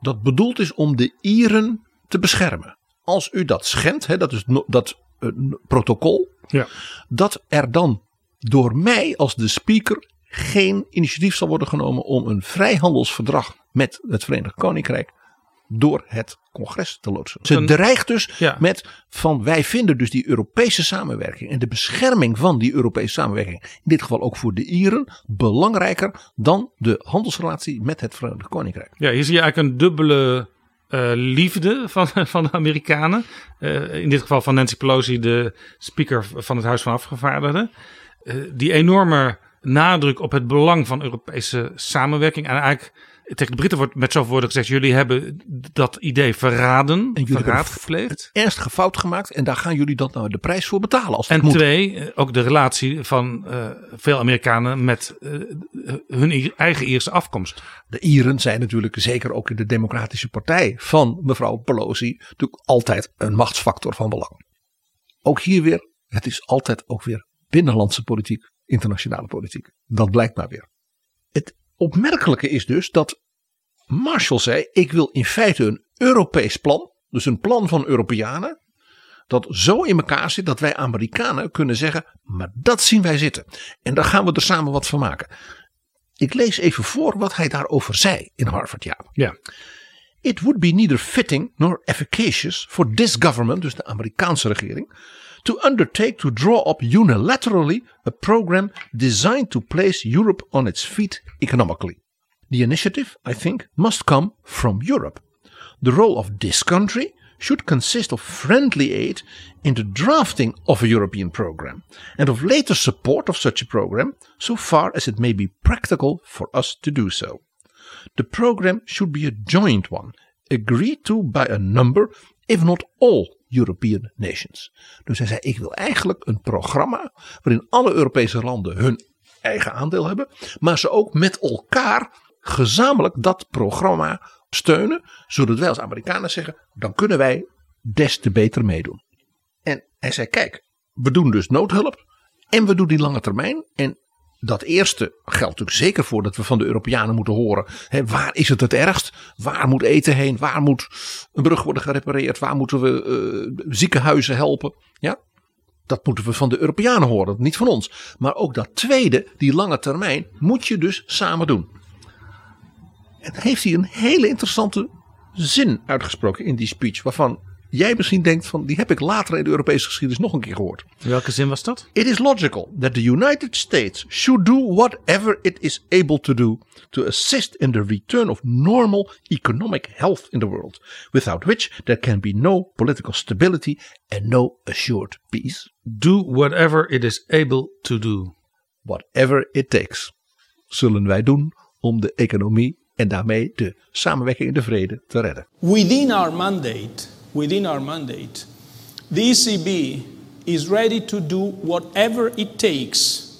dat bedoeld is om de Ieren te beschermen. Als u dat schendt, hè, dat is dat uh, protocol, ja. dat er dan door mij als de speaker geen initiatief zal worden genomen om een vrijhandelsverdrag met het Verenigd Koninkrijk door het congres te loodsen. Ze dreigt dus ja. met van wij vinden dus die Europese samenwerking en de bescherming van die Europese samenwerking, in dit geval ook voor de Ieren, belangrijker dan de handelsrelatie met het Verenigd Koninkrijk. Ja, hier zie je eigenlijk een dubbele uh, liefde van, van de Amerikanen. Uh, in dit geval van Nancy Pelosi, de speaker van het Huis van Afgevaardigden. Uh, die enorme nadruk op het belang van Europese samenwerking. En eigenlijk tegen de Britten wordt met zoveel woorden gezegd: jullie hebben dat idee verraden, en jullie verraad gepleegd. Ernstige fout gemaakt en daar gaan jullie dan nou de prijs voor betalen. Als en moet. twee, ook de relatie van uh, veel Amerikanen met uh, hun eigen Ierse afkomst. De Ieren zijn natuurlijk zeker ook in de Democratische Partij van mevrouw Pelosi natuurlijk altijd een machtsfactor van belang. Ook hier weer, het is altijd ook weer binnenlandse politiek, internationale politiek. Dat blijkt maar weer. Het opmerkelijke is dus dat Marshall zei: Ik wil in feite een Europees plan, dus een plan van Europeanen, dat zo in elkaar zit dat wij Amerikanen kunnen zeggen: Maar dat zien wij zitten. En daar gaan we er samen wat van maken. Ik lees even voor wat hij daarover zei in Harvard. Ja. ja. It would be neither fitting nor efficacious for this government, dus de Amerikaanse regering, to undertake to draw up unilaterally a program designed to place Europe on its feet economically. The initiative, I think, must come from Europe. The role of this country should consist of friendly aid in the drafting of a European program and of later support of such a program so far as it may be practical for us to do so. The program should be a joint one, agreed to by a number, if not all, European nations. Dus hij zei: Ik wil eigenlijk een programma waarin alle Europese landen hun eigen aandeel hebben, maar ze ook met elkaar gezamenlijk dat programma steunen, zodat wij als Amerikanen zeggen: dan kunnen wij des te beter meedoen. En hij zei: Kijk, we doen dus noodhulp en we doen die lange termijn. En dat eerste geldt natuurlijk zeker voor dat we van de Europeanen moeten horen. Hè, waar is het het ergst? Waar moet eten heen? Waar moet een brug worden gerepareerd? Waar moeten we uh, ziekenhuizen helpen? Ja? Dat moeten we van de Europeanen horen, niet van ons. Maar ook dat tweede, die lange termijn, moet je dus samen doen. En heeft hij een hele interessante zin uitgesproken in die speech. Waarvan jij misschien denkt van die heb ik later in de Europese geschiedenis nog een keer gehoord. Welke zin was dat? It is logical that the United States should do whatever it is able to do to assist in the return of normal economic health in the world, without which there can be no political stability and no assured peace. Do whatever it is able to do. Whatever it takes, zullen wij doen om de economie en daarmee de samenwerking en de vrede te redden. Within our mandate, within our mandate, the ECB is ready to do whatever it takes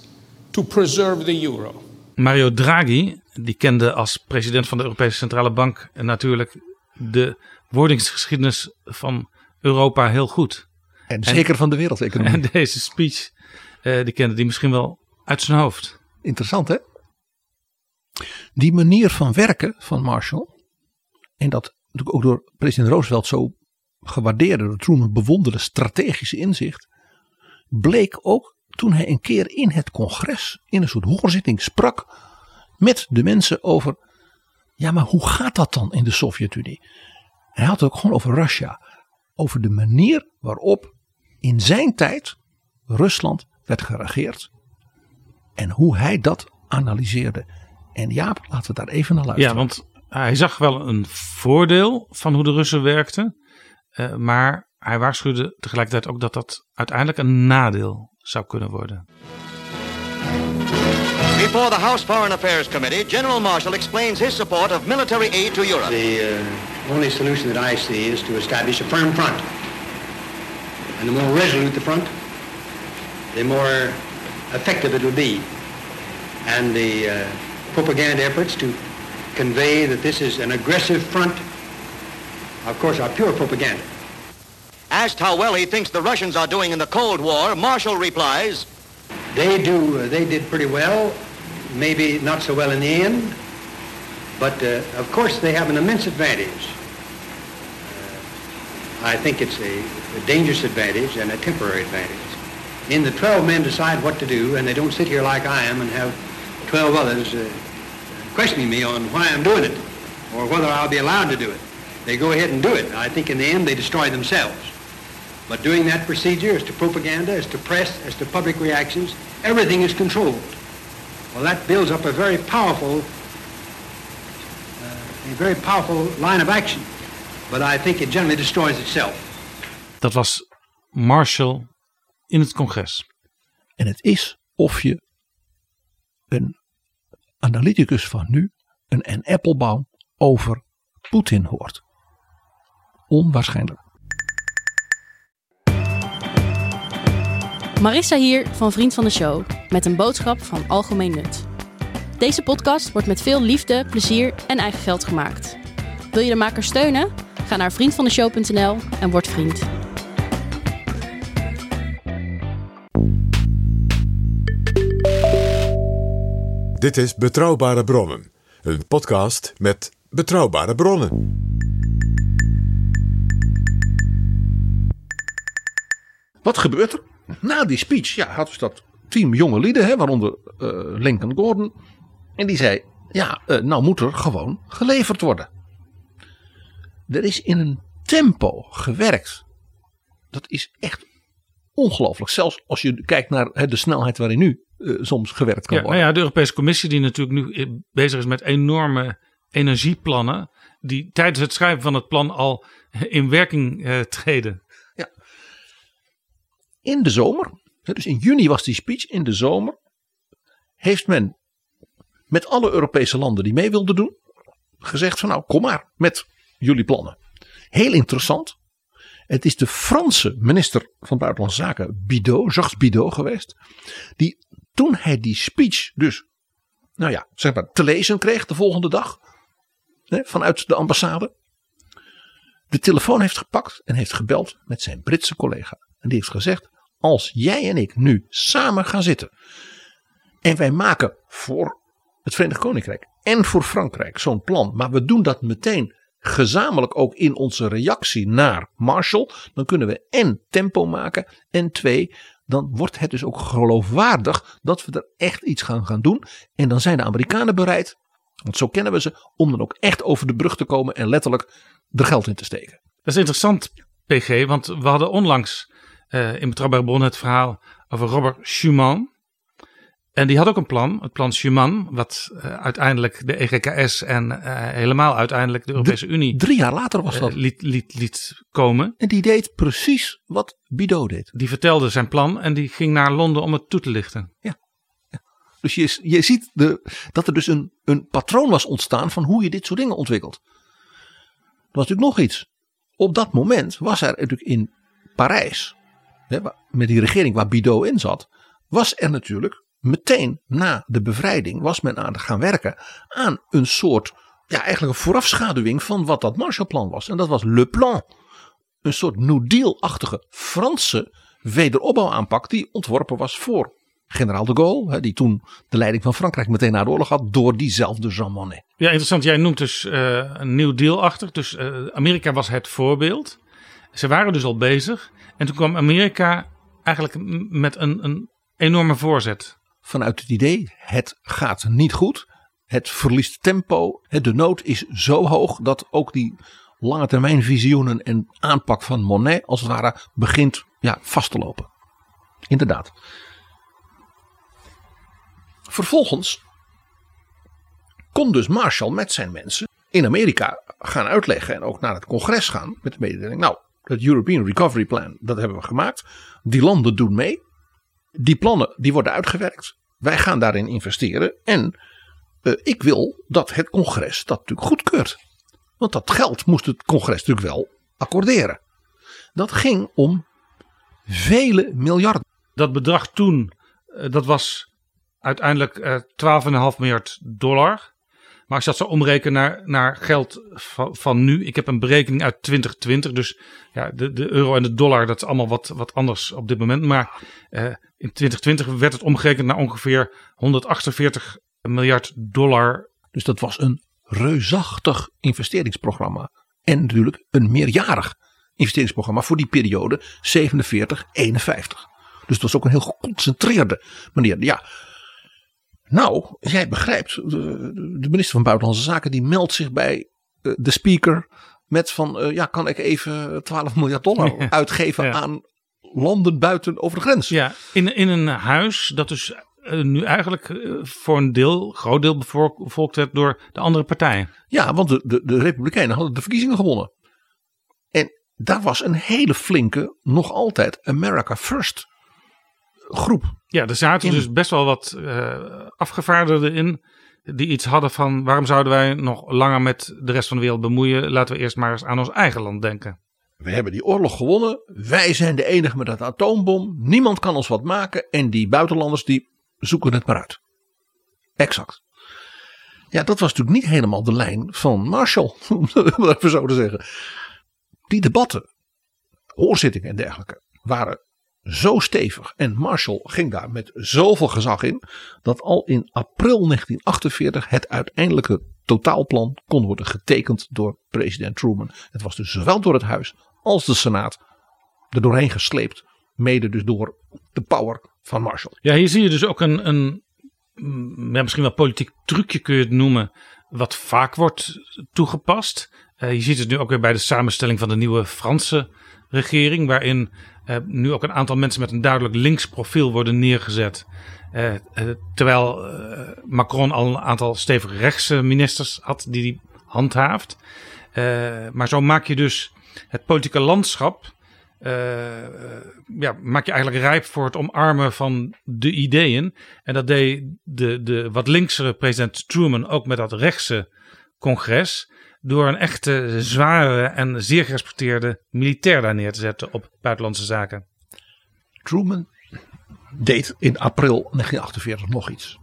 to preserve the euro. Mario Draghi, die kende als president van de Europese Centrale Bank natuurlijk de wordingsgeschiedenis van Europa heel goed. En zeker van de wereldeconomie. En deze speech, eh, die kende die misschien wel uit zijn hoofd. Interessant hè? Die manier van werken van Marshall, en dat natuurlijk ook door president Roosevelt zo gewaardeerde, door Truman bewonderde strategische inzicht, bleek ook toen hij een keer in het congres, in een soort hoorzitting, sprak met de mensen over, ja maar hoe gaat dat dan in de Sovjet-Unie? Hij had het ook gewoon over Russia, over de manier waarop in zijn tijd Rusland werd geregeerd en hoe hij dat analyseerde. En Jaap, laten we daar even naar luisteren. Ja, want hij zag wel een voordeel van hoe de Russen werkten. Uh, maar hij waarschuwde tegelijkertijd ook dat dat uiteindelijk een nadeel zou kunnen worden. Before the House Foreign Affairs Committee, General Marshall explains his support of military aid to Europe. The uh, only solution that I see is to establish a firm front. And the more resolute the front, the more effective it will be. And the uh, propaganda efforts to convey that this is an aggressive front, of course, are pure propaganda. Asked how well he thinks the Russians are doing in the Cold War, Marshall replies, They do. Uh, they did pretty well. Maybe not so well in the end, but uh, of course they have an immense advantage. Uh, I think it's a, a dangerous advantage and a temporary advantage. In the 12 men decide what to do, and they don't sit here like I am and have 12 others uh, questioning me on why I'm doing it or whether I'll be allowed to do it. They go ahead and do it. I think in the end they destroy themselves. But doing that procedure as to propaganda, as to press, as to public reactions, everything is controlled. Well, that builds up a very powerful, uh, a very powerful line of action. But I think it generally destroys itself. Dat was Marshall in het congres. En het is of je een analyticus van nu een en Applebaum over Poetin hoort. Onwaarschijnlijk. Marissa hier van Vriend van de Show met een boodschap van algemeen nut. Deze podcast wordt met veel liefde, plezier en eigen geld gemaakt. Wil je de maker steunen? Ga naar vriendvandeshow.nl en word vriend. Dit is Betrouwbare Bronnen, een podcast met betrouwbare bronnen. Wat gebeurt er? Na die speech ja, hadden ze dat team jonge lieden, hè, waaronder uh, Lincoln Gordon. En die zei, ja, uh, nou moet er gewoon geleverd worden. Er is in een tempo gewerkt. Dat is echt ongelooflijk. Zelfs als je kijkt naar hè, de snelheid waarin nu uh, soms gewerkt kan ja, worden. Nou ja, de Europese Commissie die natuurlijk nu bezig is met enorme energieplannen. Die tijdens het schrijven van het plan al in werking treden. In de zomer, dus in juni was die speech, in de zomer heeft men met alle Europese landen die mee wilden doen, gezegd van nou kom maar met jullie plannen. Heel interessant. Het is de Franse minister van Buitenlandse Zaken, Bidot, Jacques Bidot geweest, die toen hij die speech dus, nou ja, zeg maar, te lezen kreeg de volgende dag, hè, vanuit de ambassade, de telefoon heeft gepakt en heeft gebeld met zijn Britse collega. En die heeft gezegd, als jij en ik nu samen gaan zitten en wij maken voor het Verenigd Koninkrijk en voor Frankrijk zo'n plan, maar we doen dat meteen gezamenlijk ook in onze reactie naar Marshall, dan kunnen we en tempo maken en twee, dan wordt het dus ook geloofwaardig dat we er echt iets gaan gaan doen. En dan zijn de Amerikanen bereid, want zo kennen we ze, om dan ook echt over de brug te komen en letterlijk er geld in te steken. Dat is interessant, PG, want we hadden onlangs uh, in Betrouwbare Bron het verhaal over Robert Schuman. En die had ook een plan, het plan Schuman, wat uh, uiteindelijk de EGKS en uh, helemaal uiteindelijk de Europese Unie. Drie jaar later was dat. liet, liet, liet komen. En die deed precies wat Bidot deed. Die vertelde zijn plan en die ging naar Londen om het toe te lichten. Ja. ja. Dus je, je ziet de, dat er dus een, een patroon was ontstaan van hoe je dit soort dingen ontwikkelt. Er was natuurlijk nog iets. Op dat moment was er natuurlijk in Parijs, met die regering waar Bidot in zat, was er natuurlijk meteen na de bevrijding was men aan het gaan werken aan een soort, ja eigenlijk een voorafschaduwing van wat dat Marshallplan was. En dat was Le Plan. Een soort New Deal-achtige Franse wederopbouwaanpak die ontworpen was voor generaal de Gaulle. Die toen de leiding van Frankrijk meteen na de oorlog had door diezelfde Jean Monnet. Ja, interessant. Jij noemt dus uh, een New Deal-achtig. Dus uh, Amerika was het voorbeeld. Ze waren dus al bezig. En toen kwam Amerika eigenlijk met een, een enorme voorzet vanuit het idee: het gaat niet goed. Het verliest tempo. De nood is zo hoog dat ook die lange termijn visioenen en aanpak van Monet als het ware begint ja, vast te lopen. Inderdaad. Vervolgens kon dus Marshall met zijn mensen in Amerika gaan uitleggen en ook naar het congres gaan met de mededeling. Nou, het European Recovery Plan, dat hebben we gemaakt. Die landen doen mee. Die plannen die worden uitgewerkt. Wij gaan daarin investeren. En uh, ik wil dat het congres dat natuurlijk goedkeurt. Want dat geld moest het congres natuurlijk wel accorderen. Dat ging om vele miljarden. Dat bedrag toen, uh, dat was uiteindelijk uh, 12,5 miljard dollar. Maar als je dat zou omrekenen naar, naar geld van, van, nu. Ik heb een berekening uit 2020. Dus ja, de, de euro en de dollar, dat is allemaal wat, wat anders op dit moment. Maar uh, in 2020 werd het omgerekend naar ongeveer 148 miljard dollar. Dus dat was een reusachtig investeringsprogramma. En natuurlijk een meerjarig investeringsprogramma voor die periode 47-51. Dus het was ook een heel geconcentreerde manier. Ja, nou, jij begrijpt, de, minister van Buitenlandse Zaken die meldt zich bij eh, de speaker met van, uh, ja, kan ik even 12 miljard dollar uitgeven ja. aan landen buiten over de grens? Ja, in, in een huis dat dus uh, nu eigenlijk voor een deel, groot deel bevolkt werd door de andere partijen. Ja, want de, de, de Republikeinen hadden de verkiezingen gewonnen. En daar was een hele flinke, nog altijd America First groep. Ja, er zaten dus best wel wat uh, afgevaardigden in. Die iets hadden van waarom zouden wij nog langer met de rest van de wereld bemoeien? Laten we eerst maar eens aan ons eigen land denken. We hebben die oorlog gewonnen. Wij zijn de enige met een atoombom. Niemand kan ons wat maken. En die buitenlanders die zoeken het maar uit. Exact. Ja, dat was natuurlijk niet helemaal de lijn van Marshall. Om het even zo te zeggen. Die debatten, hoorzittingen en dergelijke waren zo stevig en Marshall ging daar met zoveel gezag in dat al in april 1948 het uiteindelijke totaalplan kon worden getekend door president Truman. Het was dus zowel door het huis als de senaat er doorheen gesleept, mede dus door de power van Marshall. Ja, hier zie je dus ook een, een ja, misschien wel politiek trucje kun je het noemen, wat vaak wordt toegepast. Uh, je ziet het nu ook weer bij de samenstelling van de nieuwe Franse regering, waarin uh, nu ook een aantal mensen met een duidelijk links profiel worden neergezet. Uh, uh, terwijl Macron al een aantal stevige rechtse ministers had die die handhaaft. maar zo maak je dus het politieke landschap. ja, maak je eigenlijk rijp voor het omarmen van de ideeën. En dat deed de, de wat linksere president Truman ook met dat rechtse congres door een echte zware en zeer gerespecteerde militair daar neer te zetten op buitenlandse zaken. Truman deed in april 1948 nog iets.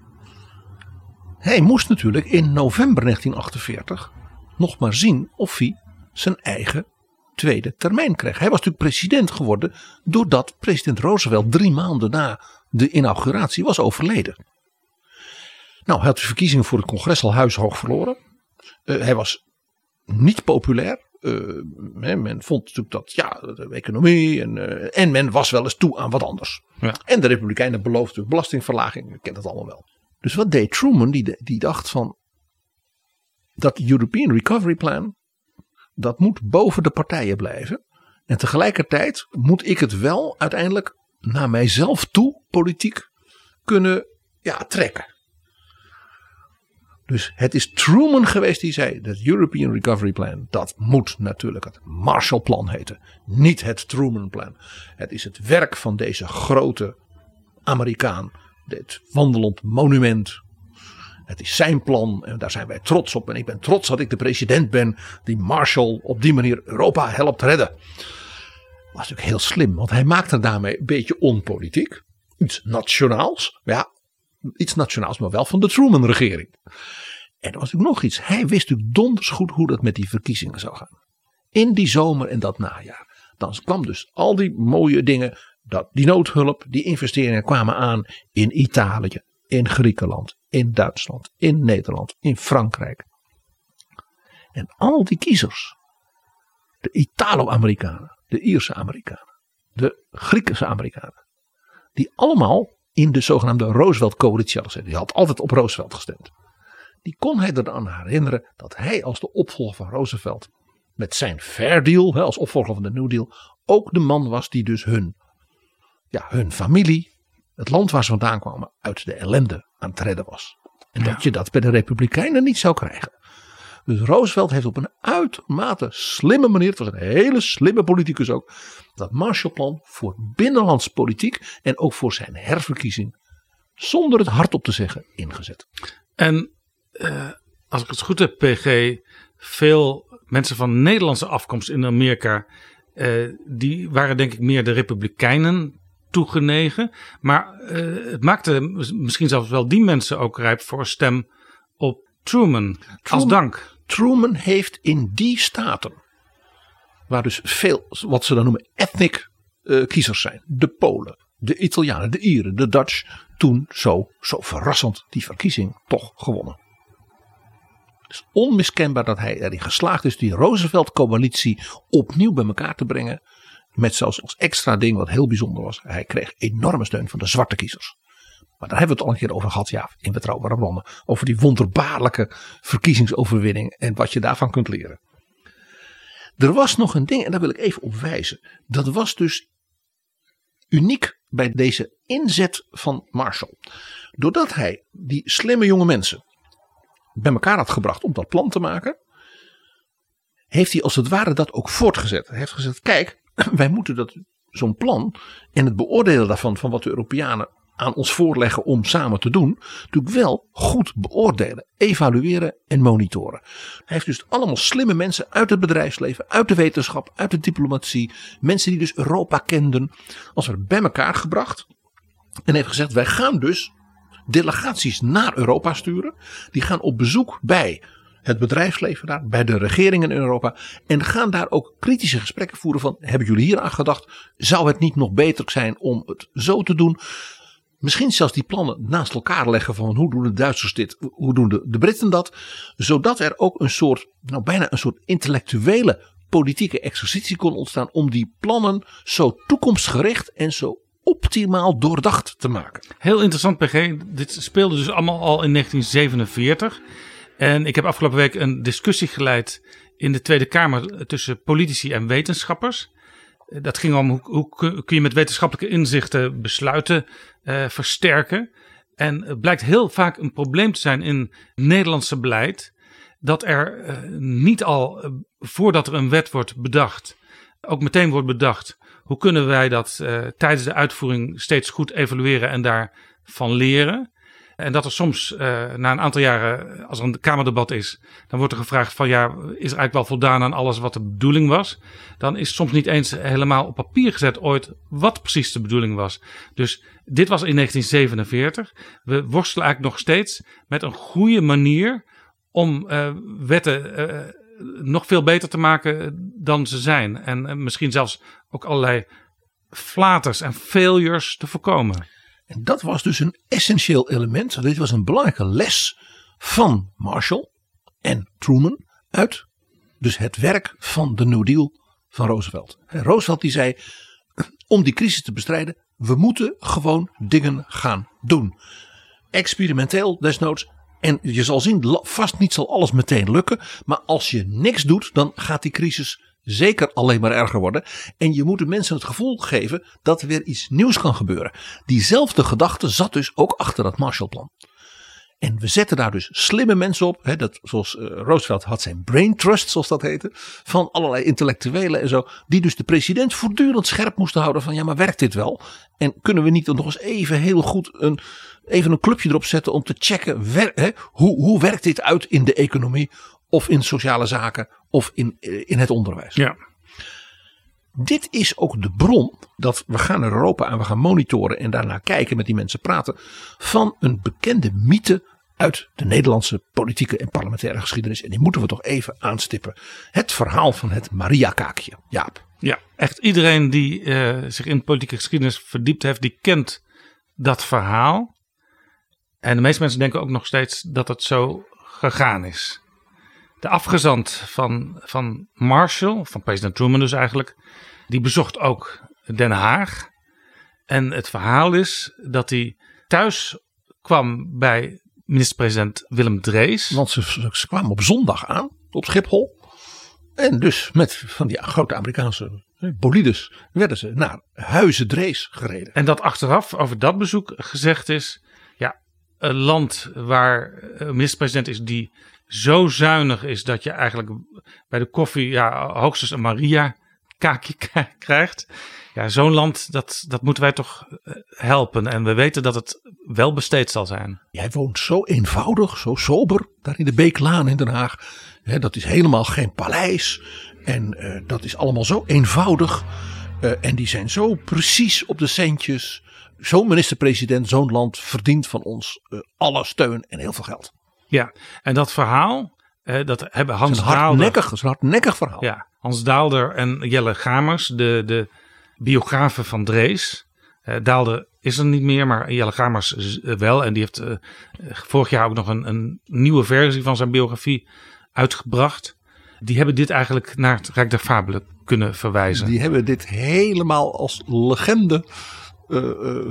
Hij moest natuurlijk in november 1948 nog maar zien of hij zijn eigen tweede termijn kreeg. Hij was natuurlijk president geworden doordat president Roosevelt drie maanden na de inauguratie was overleden. Nou, hij had de verkiezingen voor het congres al huishoog verloren. Uh, hij was niet populair. Uh, men vond natuurlijk dat, ja, de economie en, uh, en men was wel eens toe aan wat anders. Ja. En de Republikeinen beloofden belastingverlaging, je kent het allemaal wel. Dus wat deed Truman? Die, die dacht van, dat European Recovery Plan, dat moet boven de partijen blijven. En tegelijkertijd moet ik het wel uiteindelijk naar mijzelf toe, politiek, kunnen ja, trekken. Dus het is Truman geweest die zei: dat European Recovery Plan, dat moet natuurlijk het Marshallplan heten. Niet het Truman Plan. Het is het werk van deze grote Amerikaan. Dit wandelend monument. Het is zijn plan en daar zijn wij trots op. En ik ben trots dat ik de president ben die Marshall op die manier Europa helpt redden. Was natuurlijk heel slim, want hij maakte daarmee een beetje onpolitiek. Iets nationaals. Ja, iets nationaals, maar wel van de Truman-regering. En er was natuurlijk nog iets. Hij wist natuurlijk donders goed hoe dat met die verkiezingen zou gaan. In die zomer en dat najaar. Dan kwam dus al die mooie dingen. Dat, die noodhulp, die investeringen kwamen aan in Italië, in Griekenland, in Duitsland, in Nederland, in Frankrijk. En al die kiezers. De Italo-Amerikanen, de Ierse Amerikanen, de Griekse Amerikanen. Die allemaal in de zogenaamde Roosevelt-coalitie gezeten. Die had altijd op Roosevelt gestemd. Die kon hij eraan herinneren dat hij als de opvolger van Roosevelt met zijn Fair Deal, als opvolger van de New Deal, ook de man was die dus hun, ja, hun familie, het land waar ze vandaan kwamen, uit de ellende aan het redden was. En dat je dat bij de Republikeinen niet zou krijgen. Dus Roosevelt heeft op een uitermate slimme manier, het was een hele slimme politicus ook, dat Marshallplan voor binnenlands politiek en ook voor zijn herverkiezing, zonder het hardop te zeggen, ingezet. En uh, als ik het goed heb, PG, veel mensen van Nederlandse afkomst in Amerika, uh, die waren denk ik meer de Republikeinen toegenegen. Maar uh, het maakte misschien zelfs wel die mensen ook rijp voor een stem op Truman, Truman als dank. Truman heeft in die staten, waar dus veel, wat ze dan noemen, ethnic uh, kiezers zijn. De Polen, de Italianen, de Ieren, de Dutch. Toen zo, zo verrassend die verkiezing toch gewonnen. Het is onmiskenbaar dat hij erin geslaagd is die Roosevelt-coalitie opnieuw bij elkaar te brengen. Met zelfs als extra ding wat heel bijzonder was. Hij kreeg enorme steun van de zwarte kiezers. Maar daar hebben we het al een keer over gehad, ja, in betrouwbare bronnen. Over die wonderbaarlijke verkiezingsoverwinning en wat je daarvan kunt leren. Er was nog een ding, en daar wil ik even op wijzen. Dat was dus uniek bij deze inzet van Marshall. Doordat hij die slimme jonge mensen bij elkaar had gebracht om dat plan te maken. Heeft hij als het ware dat ook voortgezet. Hij heeft gezegd, kijk, wij moeten dat zo'n plan en het beoordelen daarvan van wat de Europeanen aan ons voorleggen om samen te doen, natuurlijk wel goed beoordelen, evalueren en monitoren. Hij heeft dus allemaal slimme mensen uit het bedrijfsleven, uit de wetenschap, uit de diplomatie, mensen die dus Europa kenden, als er bij elkaar gebracht en heeft gezegd: wij gaan dus delegaties naar Europa sturen. Die gaan op bezoek bij het bedrijfsleven daar, bij de regeringen in Europa. En gaan daar ook kritische gesprekken voeren van, hebben jullie hier aan gedacht? Zou het niet nog beter zijn om het zo te doen? Misschien zelfs die plannen naast elkaar leggen van hoe doen de Duitsers dit, hoe doen de, de Britten dat. Zodat er ook een soort, nou bijna een soort intellectuele politieke exercitie kon ontstaan om die plannen zo toekomstgericht en zo optimaal doordacht te maken. Heel interessant, PG. Dit speelde dus allemaal al in 1947. En ik heb afgelopen week een discussie geleid in de Tweede Kamer tussen politici en wetenschappers. Dat ging om hoe, kun je met wetenschappelijke inzichten besluiten uh, versterken. En het blijkt heel vaak een probleem te zijn in Nederlandse beleid. Dat er uh, niet al uh, voordat er een wet wordt bedacht, ook meteen wordt bedacht hoe kunnen wij dat tijdens de uitvoering steeds goed evalueren en daarvan leren? En dat er soms uh, na een aantal jaren, als er een Kamerdebat is, dan wordt er gevraagd van ja, is er eigenlijk wel voldaan aan alles wat de bedoeling was? Dan is soms niet eens helemaal op papier gezet ooit wat precies de bedoeling was. Dus dit was in 1947. We worstelen eigenlijk nog steeds met een goede manier om uh, wetten nog veel beter te maken dan ze zijn. En misschien zelfs ook allerlei flaters en failures te voorkomen. En dat was dus een essentieel element. Dit was een belangrijke les van Marshall en Truman uit dus het werk van de New Deal van Roosevelt. Roosevelt die zei, om die crisis te bestrijden, we moeten gewoon dingen gaan doen. Experimenteel desnoods. En je zal zien, vast niet zal alles meteen lukken. Maar als je niks doet, dan gaat die crisis zeker alleen maar erger worden. En je moet de mensen het gevoel geven dat er weer iets nieuws kan gebeuren. Diezelfde gedachte zat dus ook achter dat Marshallplan. En we zetten daar dus slimme mensen op. Hè, dat, zoals eh, Roosevelt had zijn brain trust, zoals dat heette. Van allerlei intellectuelen en zo. Die dus de president voortdurend scherp moesten houden. Van ja, maar werkt dit wel? En kunnen we niet nog eens even heel goed een, even een clubje erop zetten. Om te checken hè, hoe, hoe werkt dit uit in de economie. Of in sociale zaken. Of in, eh, in het onderwijs. Ja. Dit is ook de bron dat we gaan naar Europa en we gaan monitoren en daarna kijken met die mensen praten van een bekende mythe uit de Nederlandse politieke en parlementaire geschiedenis. En die moeten we toch even aanstippen. Het verhaal van het Maria-kaakje. Jaap. Ja, echt iedereen die eh, zich in politieke geschiedenis verdiept heeft, die kent dat verhaal. En de meeste mensen denken ook nog steeds dat het zo gegaan is. De afgezant van, van Marshall, van president Truman dus eigenlijk, die bezocht ook Den Haag. En het verhaal is dat hij thuis kwam bij minister-president Willem Drees. Want ze, ze kwamen op zondag aan op Schiphol. En dus met van die grote Amerikaanse bolides werden ze naar Huizen Drees gereden. En dat achteraf over dat bezoek gezegd is: ja, een land waar een minister-president is die zo zuinig is dat je eigenlijk bij de koffie ja, hoogstens een Maria kaakje krijgt. Ja, zo'n land, dat, dat moeten wij toch eh, helpen. En we weten dat het wel besteed zal zijn. Jij woont zo eenvoudig, zo sober, daar in de Beeklaan in Den Haag. Dat is helemaal geen paleis. En eh, dat is allemaal zo eenvoudig. Eh, en die zijn zo precies op de centjes. Zo'n minister-president, zo'n land verdient van ons alle steun en heel veel geld. Ja, en dat verhaal, eh, dat hebben Hans is Daalder... het is een hardnekkig verhaal. Ja, Hans Daalder en Jelle Gamers, de, de biografen van Drees. Eh, Daalder is er niet meer, maar Jelle Gamers eh, wel. En die heeft eh, vorig jaar ook nog een, een nieuwe versie van zijn biografie uitgebracht. Die hebben dit eigenlijk naar het Rijk der Fabelen kunnen verwijzen. Die hebben dit helemaal als legende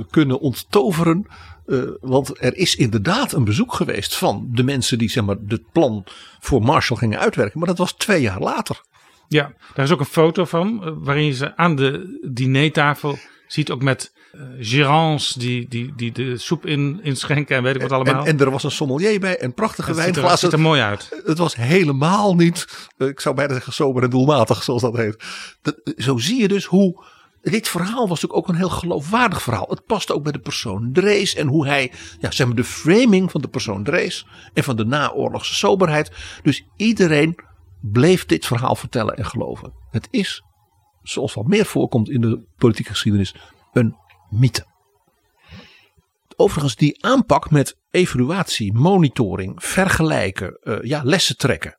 kunnen onttoveren. Eh, want er is inderdaad een bezoek geweest van de mensen die zeg maar, het plan voor Marshall gingen uitwerken. Maar dat was twee jaar later. Ja, daar is ook een foto van, eh, waarin je ze aan de dinertafel ziet, ook met gerants die, die, die de soep in, inschenken en weet ik wat allemaal. En, en er was een sommelier bij en prachtige Het ziet er- wijnglazen. mooi uit. Het was helemaal niet, ik zou bijna zeggen sober en doelmatig zoals dat heet. Dat, zo zie je dus hoe, dit verhaal was natuurlijk ook een heel geloofwaardig verhaal. Het past ook bij de persoon Drees en hoe hij, ja, zeg maar de framing van de persoon Drees en van de naoorlogse soberheid. Dus iedereen bleef dit verhaal vertellen en geloven. Het is, zoals wat meer voorkomt in de politieke geschiedenis, een mythe. Overigens, die aanpak met evaluatie, monitoring, vergelijken, eh, ja, lessen trekken.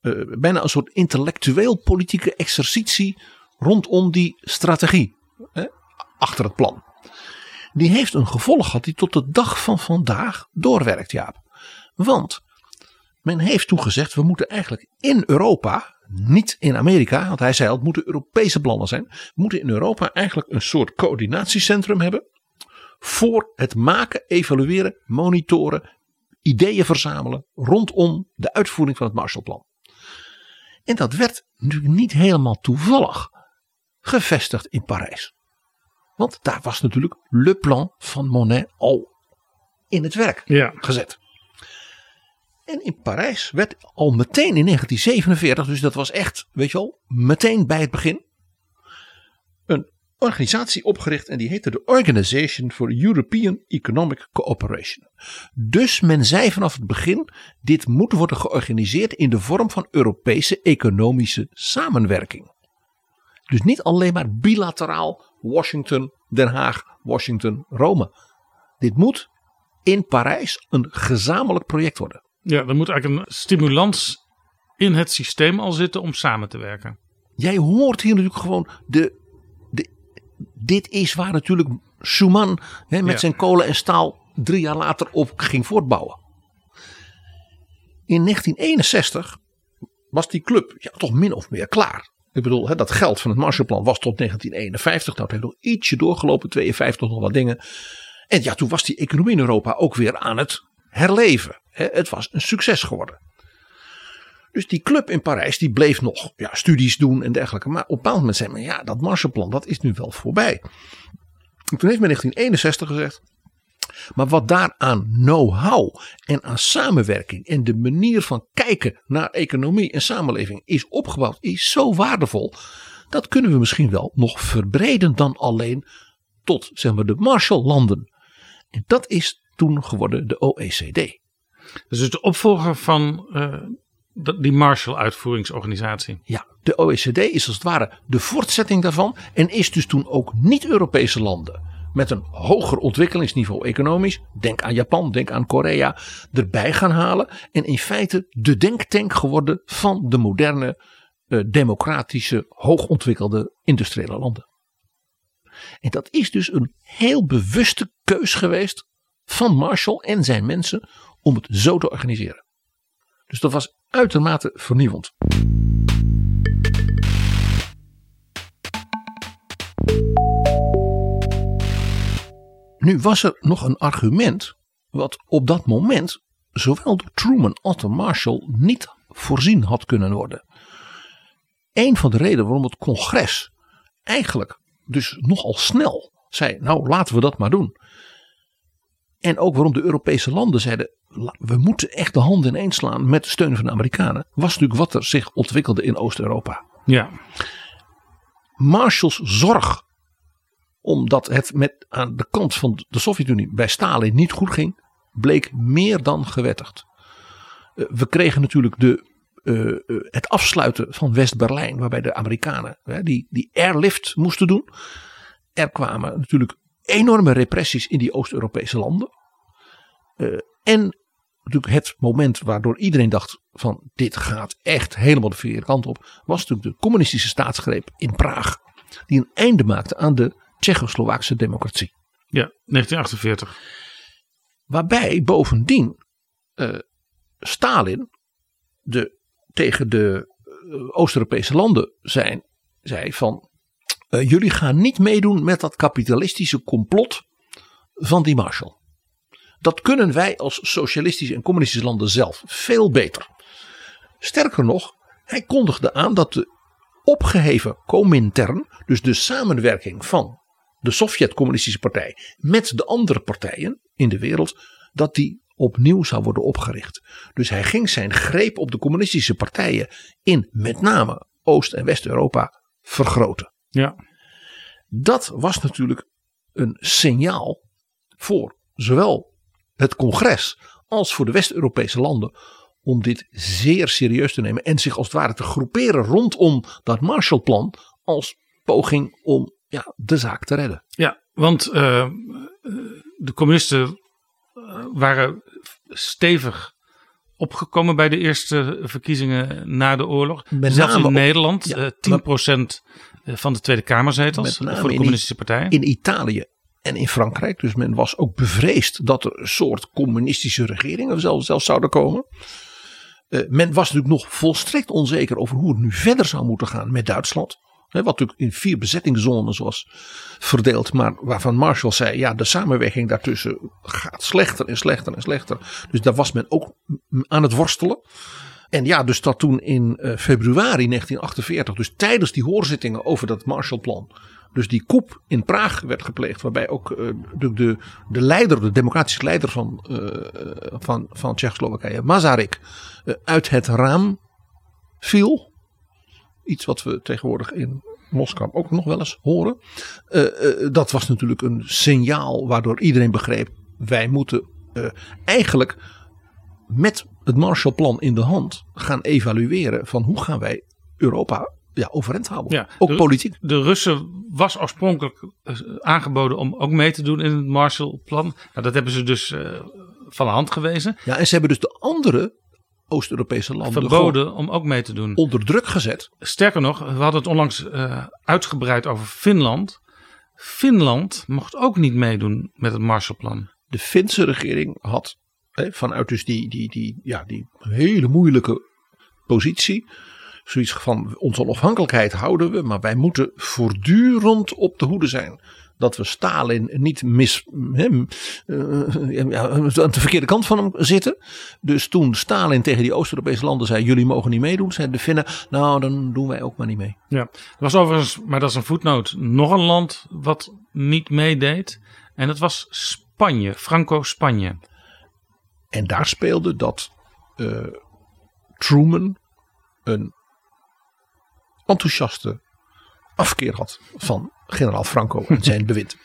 eh, bijna een soort intellectueel politieke exercitie rondom die strategie hè, achter het plan. Die heeft een gevolg gehad die tot de dag van vandaag doorwerkt, Jaap. Want men heeft toen gezegd, we moeten eigenlijk in Europa, niet in Amerika, want hij zei het moeten Europese plannen zijn. We moeten in Europa eigenlijk een soort coördinatiecentrum hebben voor het maken, evalueren, monitoren, ideeën verzamelen rondom de uitvoering van het Marshallplan. En dat werd natuurlijk niet helemaal toevallig gevestigd in Parijs. Want daar was natuurlijk Le Plan van Monet al in het werk Ja. gezet. En in Parijs werd al meteen in 1947, dus dat was echt, weet je wel, meteen bij het begin, een organisatie opgericht en die heette de Organization for European Economic Cooperation. Dus men zei vanaf het begin, dit moet worden georganiseerd in de vorm van Europese economische samenwerking. Dus niet alleen maar bilateraal Washington, Den Haag, Washington, Rome. Dit moet in Parijs een gezamenlijk project worden. Ja, er moet eigenlijk een stimulans in het systeem al zitten om samen te werken. Jij hoort hier natuurlijk gewoon de. de dit is waar natuurlijk Schuman hè, met Ja. zijn kolen en staal drie jaar later op ging voortbouwen. In 1961 was die club ja, toch min of meer klaar. Ik bedoel, dat geld van het Marshallplan was tot 1951. Nou, het heeft nog ietsje doorgelopen, 52 nog wat dingen. En ja, toen was die economie in Europa ook weer aan het herleven. Het was een succes geworden. Dus die club in Parijs die bleef nog ja, studies doen en dergelijke. Maar op een bepaald moment zei men, ja, dat Marshallplan dat is nu wel voorbij. En toen heeft men in 1961 gezegd, maar wat daar aan know-how en aan samenwerking en de manier van kijken naar economie en samenleving is opgebouwd, is zo waardevol. Dat kunnen we misschien wel nog verbreden dan alleen tot zeg maar, de Marshall-landen. En dat is toen geworden de OECD. Dus het de opvolger van uh, die Marshall-uitvoeringsorganisatie. Ja, de OECD is als het ware de voortzetting daarvan en is dus toen ook niet-Europese landen met een hoger ontwikkelingsniveau economisch, denk aan Japan, denk aan Korea, erbij gaan halen. En in feite de denktank geworden van de moderne, uh, democratische, hoogontwikkelde industriële landen. En dat is dus een heel bewuste keus geweest van Marshall en zijn mensen om het zo te organiseren. Dus dat was uitermate vernieuwend. Nu was er nog een argument wat op dat moment zowel door Truman als door Marshall niet voorzien had kunnen worden. Een van de redenen waarom het congres eigenlijk dus nogal snel zei, nou laten we dat maar doen. En ook waarom de Europese landen zeiden, we moeten echt de handen ineens slaan met de steun van de Amerikanen, was natuurlijk wat er zich ontwikkelde in Oost-Europa. Ja. Marshalls zorg omdat het met aan de kant van de Sovjet-Unie bij Stalin niet goed ging, bleek meer dan gewettigd. Uh, we kregen natuurlijk de, uh, uh, het afsluiten van West-Berlijn, waarbij de Amerikanen die, die airlift moesten doen. Er kwamen natuurlijk enorme repressies in die Oost-Europese landen. en natuurlijk het moment waardoor iedereen dacht van dit gaat echt helemaal de verkeerde kant op, was natuurlijk de communistische staatsgreep in Praag. Die een einde maakte aan de Tsjechoslowaakse democratie. Ja, 1948. Waarbij bovendien uh, Stalin de, tegen de uh, Oost-Europese landen zijn, zei van uh, jullie gaan niet meedoen met dat kapitalistische complot van die Marshall. Dat kunnen wij als socialistische en communistische landen zelf veel beter. Sterker nog, hij kondigde aan dat de opgeheven Comintern, dus de samenwerking van de Sovjet-Communistische Partij met de andere partijen in de wereld, dat die opnieuw zou worden opgericht. Dus hij ging zijn greep op de communistische partijen in met name Oost- en West-Europa vergroten. Ja. Dat was natuurlijk een signaal voor zowel het congres als voor de West-Europese landen om dit zeer serieus te nemen en zich als het ware te groeperen rondom dat Marshallplan als poging om ja, de zaak te redden. Ja, want uh, de communisten waren stevig opgekomen bij de eerste verkiezingen na de oorlog. Met Zelfs in Nederland, ja, uh, 10% van de Tweede Kamerzetels voor de communistische partijen. In Italië en in Frankrijk. Dus men was ook bevreesd dat er een soort communistische regeringen zelfs, zelfs zouden komen. Uh, men was natuurlijk nog volstrekt onzeker over hoe het nu verder zou moeten gaan met Duitsland wat natuurlijk in vier bezettingszones was verdeeld. Maar waarvan Marshall zei, ja de samenwerking daartussen gaat slechter en slechter en slechter. Dus daar was men ook aan het worstelen. En ja, dus dat toen in uh, februari 1948, dus tijdens die hoorzittingen over dat Marshallplan. Dus die koep in Praag werd gepleegd, waarbij ook uh, de, de, de leider, de democratische leider van, uh, van, van Tsjechoslowakije, Masaryk, uit het raam viel. Iets wat we tegenwoordig in Moskou ook nog wel eens horen. Uh, uh, dat was natuurlijk een signaal waardoor iedereen begreep. Wij moeten uh, eigenlijk met het Marshallplan in de hand gaan evalueren van hoe gaan wij Europa ja, overeind houden. Ja, ook de, politiek. De Russen was oorspronkelijk aangeboden om ook mee te doen in het Marshallplan. Nou, dat hebben ze dus van de hand gewezen. Ja, en ze hebben dus de andere Oost-Europese landen verboden om ook mee te doen. Onder druk gezet. Sterker nog, we hadden het onlangs uh, uitgebreid over Finland. Finland mocht ook niet meedoen met het Marshallplan. De Finse regering had hè, vanuit dus die, die, die, ja, die hele moeilijke positie. Zoiets van onze onafhankelijkheid houden we, maar wij moeten voortdurend op de hoede zijn. Dat we Stalin niet mis, hem, uh, ja, aan de verkeerde kant van hem zitten. Dus toen Stalin tegen die Oost-Europese landen zei: Jullie mogen niet meedoen, zeiden de Finnen: Nou, dan doen wij ook maar niet mee. Ja, er was overigens, maar dat is een voetnoot, nog een land wat niet meedeed. En dat was Spanje, Franco-Spanje. En daar speelde dat uh, Truman een enthousiaste afkeer had van generaal Franco en zijn bewind.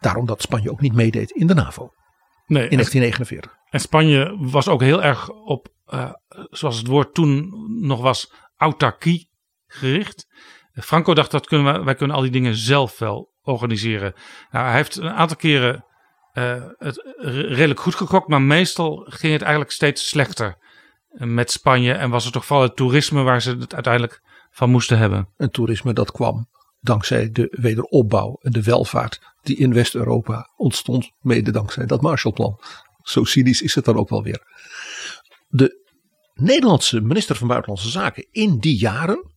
Daarom dat Spanje ook niet meedeed in de NAVO. Nee, in 1949. En Spanje was ook heel erg op, uh, zoals het woord toen nog was, autarkie gericht. Franco dacht dat kunnen we, wij kunnen al die dingen zelf wel organiseren. Nou, hij heeft een aantal keren uh, het redelijk goed gekocht, maar meestal ging het eigenlijk steeds slechter met Spanje. En was het toch vooral het toerisme waar ze het uiteindelijk van moesten hebben. Een toerisme dat kwam dankzij de wederopbouw en de welvaart die in West-Europa ontstond, mede dankzij dat Marshallplan. Zo cynisch is het dan ook wel weer. De Nederlandse minister van Buitenlandse Zaken in die jaren,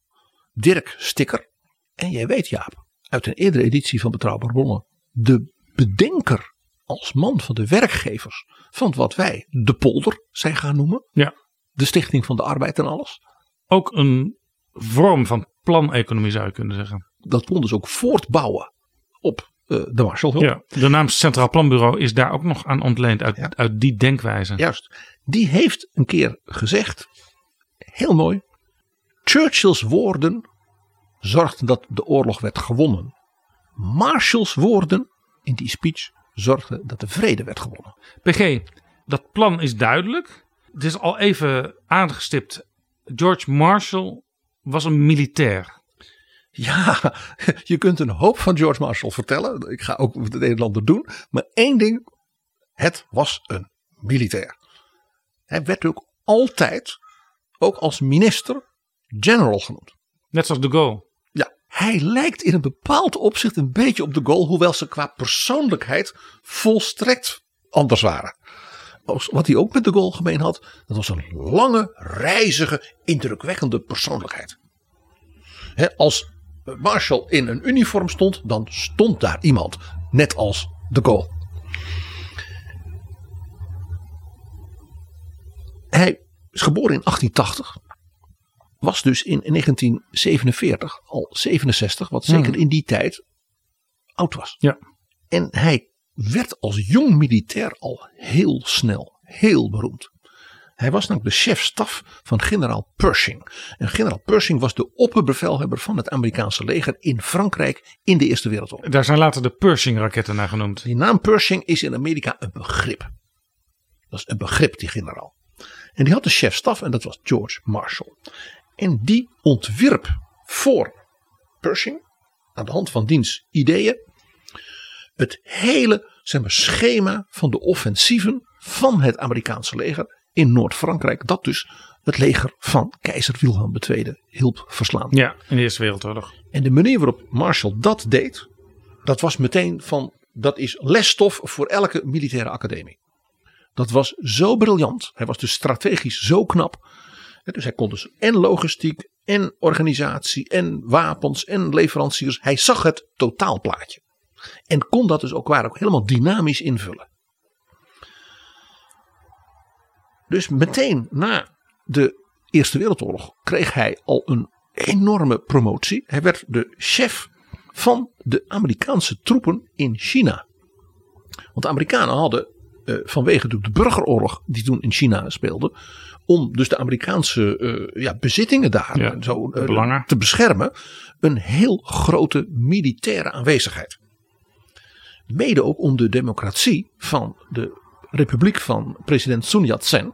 Dirk Stikker, en jij weet Jaap, uit een eerdere editie van Betrouwbare Bronnen, de bedenker als man van de werkgevers van wat wij de polder zijn gaan noemen. Ja. De Stichting van de Arbeid en alles. Ook een vorm van planeconomie zou je kunnen zeggen. Dat kon dus ook voortbouwen op uh, de Marshallhulp. Ja, de naam Centraal Planbureau is daar ook nog aan ontleend uit, ja. uit die denkwijze. Juist. Die heeft een keer gezegd, heel mooi, Churchill's woorden zorgden dat de oorlog werd gewonnen. Marshall's woorden in die speech zorgden dat de vrede werd gewonnen. PG, dat plan is duidelijk. Het is al even aangestipt. George Marshall was een militair. Ja, je kunt een hoop van George Marshall vertellen. Ik ga ook de Nederlander doen. Maar één ding, het was een militair. Hij werd ook altijd, ook als minister, general genoemd. Net zoals de Gaulle. Ja, hij lijkt in een bepaald opzicht een beetje op de Gaulle. Hoewel ze qua persoonlijkheid volstrekt anders waren. Wat hij ook met de Gaulle gemeen had, dat was een lange, reizige, indrukwekkende persoonlijkheid. He, als Marshall in een uniform stond, dan stond daar iemand. Net als de Gaulle. Hij is geboren in 1880. Was dus in 1947 al 67, wat zeker Hmm. in die tijd oud was. Ja. En hij werd als jong militair al heel snel heel beroemd. Hij was namelijk de chef-staf van generaal Pershing. En generaal Pershing was de opperbevelhebber van het Amerikaanse leger in Frankrijk in de Eerste Wereldoorlog. Daar zijn later de Pershing-raketten naar genoemd. Die naam Pershing is in Amerika een begrip. Dat is een begrip, die generaal. En die had de chef-staf en dat was George Marshall. En die ontwierp voor Pershing, aan de hand van diens ideeën, het hele zeg maar, schema van de offensieven van het Amerikaanse leger in Noord-Frankrijk. Dat dus het leger van keizer Wilhelm II hielp verslaan. Ja, in de Eerste Wereldoorlog. En de manier waarop Marshall dat deed, dat was meteen van, dat is lesstof voor elke militaire academie. Dat was zo briljant. Hij was dus strategisch zo knap. Dus hij kon dus en logistiek en organisatie en wapens en leveranciers. Hij zag het totaalplaatje. En kon dat dus ook waar ook helemaal dynamisch invullen. Dus meteen na de Eerste Wereldoorlog kreeg hij al een enorme promotie. Hij werd de chef van de Amerikaanse troepen in China. Want de Amerikanen hadden uh, vanwege de burgeroorlog die toen in China speelde. Om dus de Amerikaanse uh, ja, bezittingen daar Ja, zo, uh, belangen. te beschermen. Een heel grote militaire aanwezigheid. Mede ook om de democratie van de republiek van president Sun Yat-sen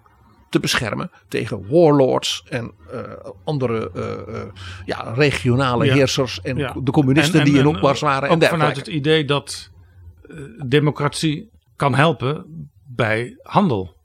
te beschermen tegen warlords en uh, andere uh, uh, ja, regionale Ja. heersers en Ja. de communisten En- en- die in opmars waren. Ook en vanuit het idee dat eh, democratie kan helpen bij handel.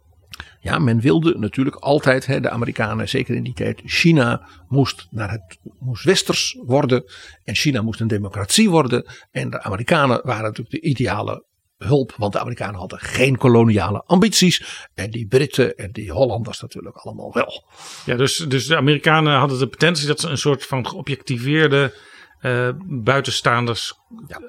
Ja, men wilde natuurlijk altijd, hè, de Amerikanen, zeker in die tijd, China moest, naar het, moest westers worden. En China moest een democratie worden. En de Amerikanen waren natuurlijk de ideale hulp, want de Amerikanen hadden geen koloniale ambities. En die Britten en die Hollanders natuurlijk allemaal wel. Ja, dus, dus de Amerikanen hadden de potentie dat ze een soort van geobjectiveerde eh, buitenstaanders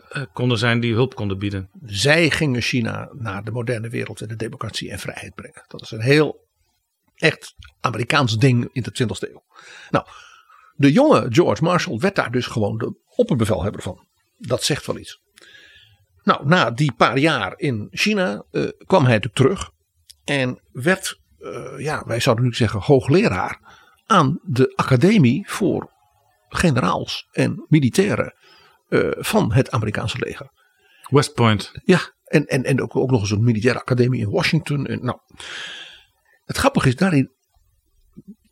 eh, konden zijn die hulp konden bieden. Zij gingen China naar de moderne wereld en de democratie en vrijheid brengen. Dat is een heel echt Amerikaans ding in de 20e eeuw. Nou, de jonge George Marshall werd daar dus gewoon de opperbevelhebber van. Dat zegt wel iets. Nou, na die paar jaar in China eh, kwam hij natuurlijk terug. En werd, ja, wij zouden nu zeggen hoogleraar aan de academie voor generaals en militairen eh, van het Amerikaanse leger. West Point. Ja, en, en, en ook, ook nog eens een militaire academie in Washington. En, nou, het grappige is, daarin,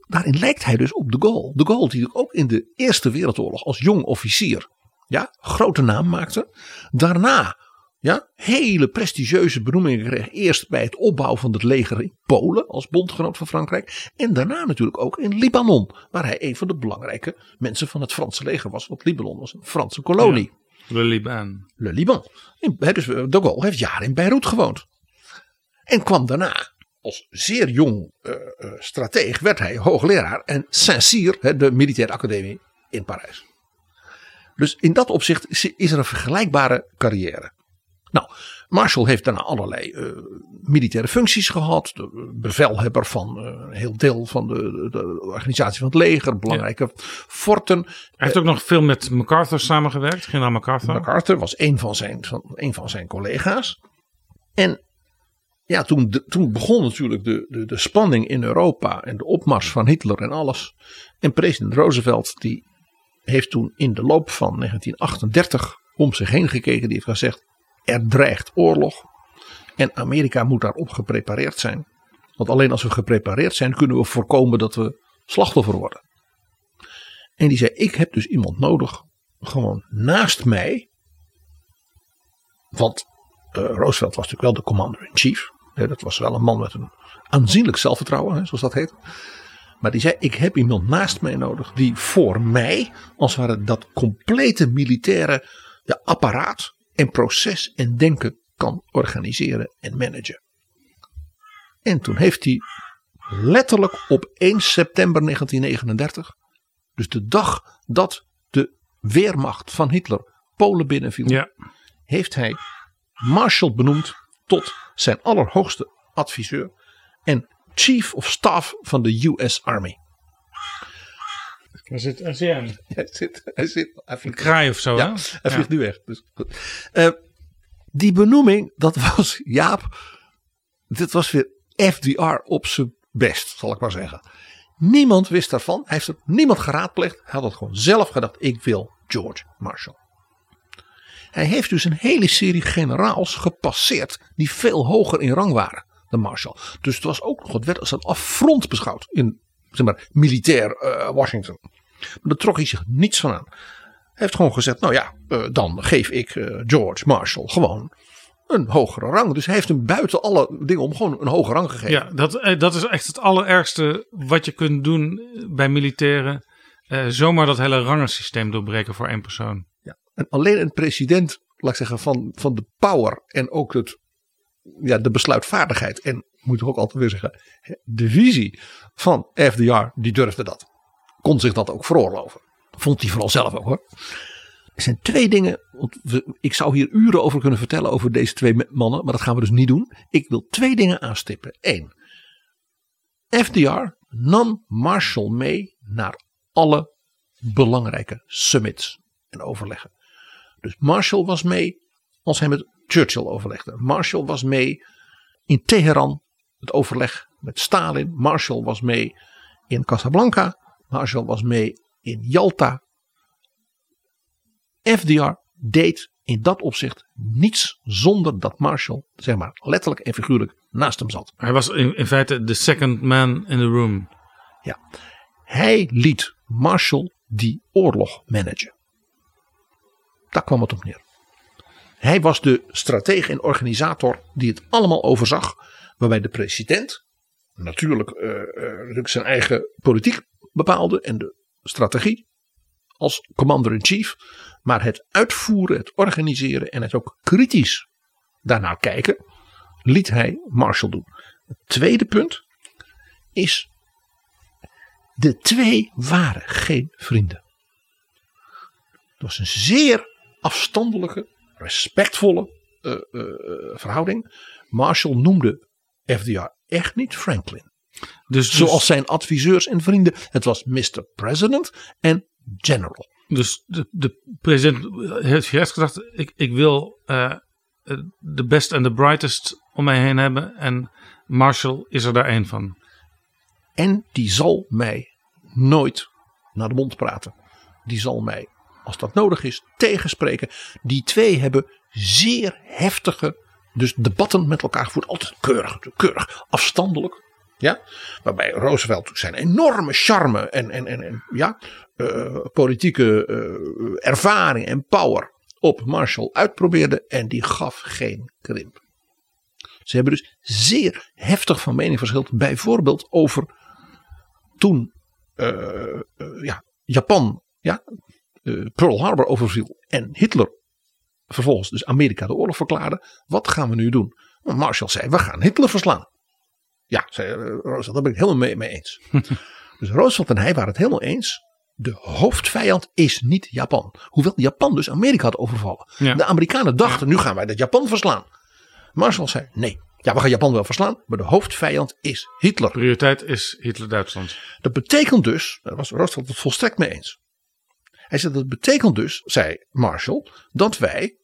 daarin lijkt hij dus op de Gaulle. De Gaulle die ook in de Eerste Wereldoorlog als jong officier ja, grote naam maakte. Daarna ja, hele prestigieuze benoemingen kreeg. Eerst bij het opbouwen van het leger in Polen als bondgenoot van Frankrijk. En daarna natuurlijk ook in Libanon. Waar hij een van de belangrijke mensen van het Franse leger was. Want Libanon was een Franse kolonie. Ja, Le Liban. Le Liban. Dus de Gaulle heeft jaren in Beirut gewoond. En kwam daarna als zeer jong uh, strateeg werd hij hoogleraar en Saint-Cyr, de militaire academie in Parijs. Dus in dat opzicht is er een vergelijkbare carrière. Nou, Marshall heeft daarna allerlei uh, militaire functies gehad. De bevelhebber van uh, een heel deel van de, de, organisatie van het leger. Belangrijke ja. forten. Hij heeft ook nog veel met MacArthur samengewerkt. Generaal MacArthur. MacArthur was een van zijn, van, een van zijn collega's. En ja, toen, de, toen begon natuurlijk de, de, de spanning in Europa. En de opmars van Hitler en alles. En president Roosevelt die heeft toen in de loop van 1938 om zich heen gekeken. Die heeft gezegd er dreigt oorlog. En Amerika moet daarop geprepareerd zijn. Want alleen als we geprepareerd zijn, kunnen we voorkomen dat we slachtoffer worden. En die zei: Ik heb dus iemand nodig, gewoon naast mij. Want uh, Roosevelt was natuurlijk wel de commander-in-chief. Dat was wel een man met een aanzienlijk zelfvertrouwen, zoals dat heet. Maar die zei: Ik heb iemand naast mij nodig die voor mij, als het ware, dat complete militaire ja, apparaat en proces en denken kan organiseren en managen. En toen heeft hij letterlijk op 1 september 1939, dus de dag dat de weermacht van Hitler Polen binnenviel, ja. heeft hij Marshall benoemd tot zijn allerhoogste adviseur en Chief of Staff van de US Army. Waar zit? Hij zit, hij zit, hij een kraai of zo, ja, hè? hij vliegt nu weg. Dus, uh, die benoeming, dat was Jaap, dit was weer FDR op zijn best, zal ik maar zeggen. Niemand wist daarvan. Hij heeft er niemand geraadpleegd. Hij had het gewoon zelf gedacht. Ik wil George Marshall. Hij heeft dus een hele serie generaals gepasseerd. Die veel hoger in rang waren dan Marshall. Dus het was ook nog, het werd als een affront beschouwd in zeg maar, militair uh, Washington. Maar daar trok hij zich niets van aan. Hij heeft gewoon gezegd, nou ja, uh, dan geef ik uh, George Marshall gewoon een hogere rang. Dus hij heeft hem buiten alle dingen om gewoon een hogere rang gegeven. Ja, dat, dat is echt het allerergste wat je kunt doen bij militairen. Zomaar dat hele rangensysteem doorbreken voor één persoon. Ja, en alleen een president, laat ik zeggen, van, van de power en ook het, ja, de besluitvaardigheid. En moet ik ook altijd weer zeggen, de visie van FDR, die durfde dat. Kon zich dat ook veroorloven. Vond hij vooral zelf ook hoor. Er zijn twee dingen. Ik zou hier uren over kunnen vertellen over deze twee mannen. Maar dat gaan we dus niet doen. Ik wil twee dingen aanstippen. Eén. FDR nam Marshall mee naar alle belangrijke summits en overleggen. Dus Marshall was mee als hij met Churchill overlegde. Marshall was mee in Teheran. Het overleg met Stalin. Marshall was mee in Casablanca. Marshall was mee in Jalta. FDR deed in dat opzicht niets zonder dat Marshall, zeg maar letterlijk en figuurlijk, naast hem zat. Hij was in, in feite de second man in the room. Ja. Hij liet Marshall die oorlog managen. Daar kwam het op neer. Hij was de stratege en organisator die het allemaal overzag. Waarbij de president natuurlijk uh, uh, zijn eigen politiek bepaalde en de strategie als commander-in-chief. Maar het uitvoeren, het organiseren en het ook kritisch daarnaar kijken, liet hij Marshall doen. Het tweede punt is, de twee waren geen vrienden. Het was een zeer afstandelijke, respectvolle eh, eh, verhouding. Marshall noemde FDR echt niet Franklin. Dus, Zoals zijn adviseurs en vrienden. Het was Mr. President en General. Dus de, de president heeft juist gezegd: ik, ik wil eh, de best en de brightest om mij heen hebben. En Marshall is er daar één van. En die zal mij nooit naar de mond praten. Die zal mij, als dat nodig is, tegenspreken. Die twee hebben zeer heftige dus debatten met elkaar gevoerd. Altijd keurig, keurig, afstandelijk. Ja? Waarbij Roosevelt zijn enorme charme en, en, en, en ja, uh, politieke uh, ervaring en power op Marshall uitprobeerde. En die gaf geen krimp. Ze hebben dus zeer heftig van mening verschild. Bijvoorbeeld over toen uh, ja, Japan ja, Pearl Harbor overviel en Hitler vervolgens dus Amerika de oorlog verklaarde. Wat gaan we nu doen? Marshall zei, we gaan Hitler verslaan. Ja, zei eh, Roosevelt, daar ben ik helemaal mee, mee eens. dus Roosevelt en hij waren het helemaal eens. De hoofdvijand is niet Japan. Hoewel Japan dus Amerika had overvallen. De Amerikanen dachten, nu gaan wij dat Japan verslaan. Marshall zei, nee. Ja, we gaan Japan wel verslaan, maar de hoofdvijand is Hitler. Prioriteit is Hitler-Duitsland. Dat betekent dus, daar was Roosevelt het volstrekt mee eens. Hij zei dat betekent dus, zei Marshall, dat wij,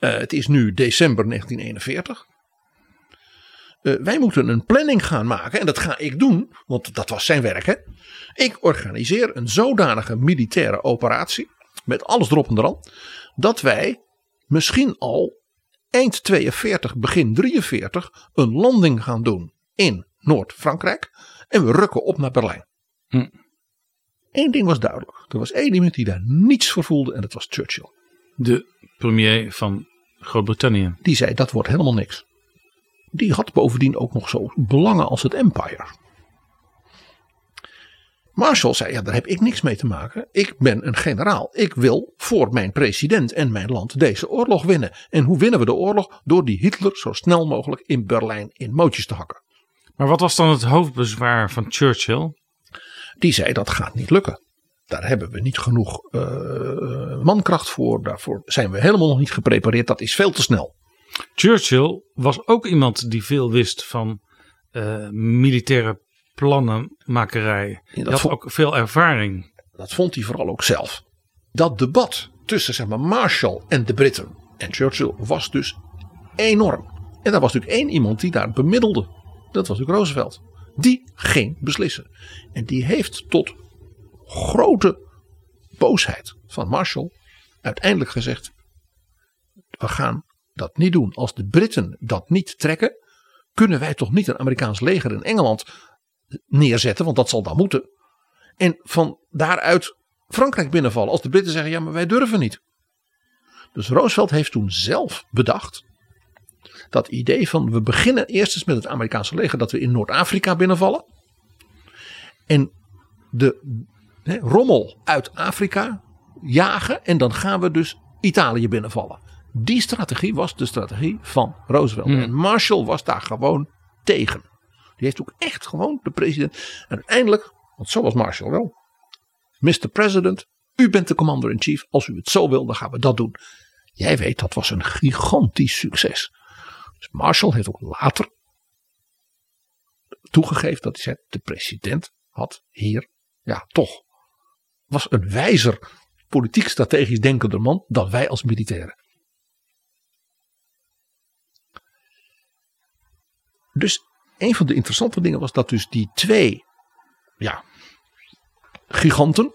uh, het is nu december 1941, uh, wij moeten een planning gaan maken en dat ga ik doen, want dat was zijn werk. Hè? Ik organiseer een zodanige militaire operatie, met alles erop en eraan, dat wij misschien al eind 42, begin 43 een landing gaan doen in Noord-Frankrijk en we rukken op naar Berlijn. Hm. Eén ding was duidelijk. Er was één iemand die daar niets voor voelde en dat was Churchill. De premier van Groot-Brittannië. Die zei dat wordt helemaal niks. Die had bovendien ook nog zo belangen als het empire. Marshall zei, ja daar heb ik niks mee te maken. Ik ben een generaal. Ik wil voor mijn president en mijn land deze oorlog winnen. En hoe winnen we de oorlog? Door die Hitler zo snel mogelijk in Berlijn in mootjes te hakken. Maar wat was dan het hoofdbezwaar van Churchill? Die zei dat gaat niet lukken. Daar hebben we niet genoeg uh, mankracht voor. Daarvoor zijn we helemaal nog niet geprepareerd. Dat is veel te snel. Churchill was ook iemand die veel wist van uh, militaire plannenmakerij. Hij had vond, ook veel ervaring. Dat vond hij vooral ook zelf. Dat debat tussen zeg maar, Marshall en de Britten en Churchill was dus enorm. En daar was natuurlijk één iemand die daar bemiddelde. Dat was natuurlijk Roosevelt. Die ging beslissen. En die heeft tot grote boosheid van Marshall uiteindelijk gezegd: we gaan dat niet doen. Als de Britten dat niet trekken, kunnen wij toch niet een Amerikaans leger in Engeland neerzetten, want dat zal dan moeten. En van daaruit Frankrijk binnenvallen. Als de Britten zeggen: ja, maar wij durven niet. Dus Roosevelt heeft toen zelf bedacht dat idee van we beginnen eerst eens met het Amerikaanse leger dat we in Noord-Afrika binnenvallen. En de hè, rommel uit Afrika jagen en dan gaan we dus Italië binnenvallen. Die strategie was de strategie van Roosevelt. En Marshall was daar gewoon tegen. Die heeft ook echt gewoon de president. En uiteindelijk, want zo was Marshall wel. Mr. President, u bent de commander-in-chief. Als u het zo wil, dan gaan we dat doen. Jij weet, dat was een gigantisch succes. Dus Marshall heeft ook later toegegeven dat hij zei: de president had hier, ja, toch, was een wijzer politiek strategisch denkende man dan wij als militairen. Dus een van de interessante dingen was dat dus die twee ja, giganten,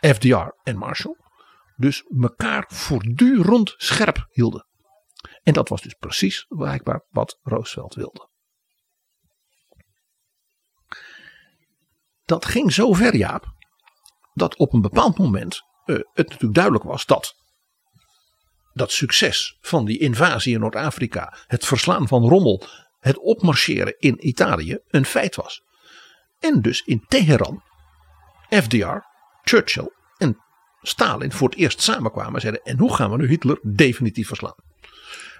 FDR en Marshall, dus elkaar voortdurend scherp hielden. En dat was dus precies blijkbaar wat Roosevelt wilde. Dat ging zo ver, Jaap, dat op een bepaald moment uh, het natuurlijk duidelijk was dat dat succes van die invasie in Noord-Afrika, het verslaan van Rommel, het opmarcheren in Italië een feit was. En dus in Teheran FDR, Churchill en Stalin voor het eerst samenkwamen en zeiden: En hoe gaan we nu Hitler definitief verslaan?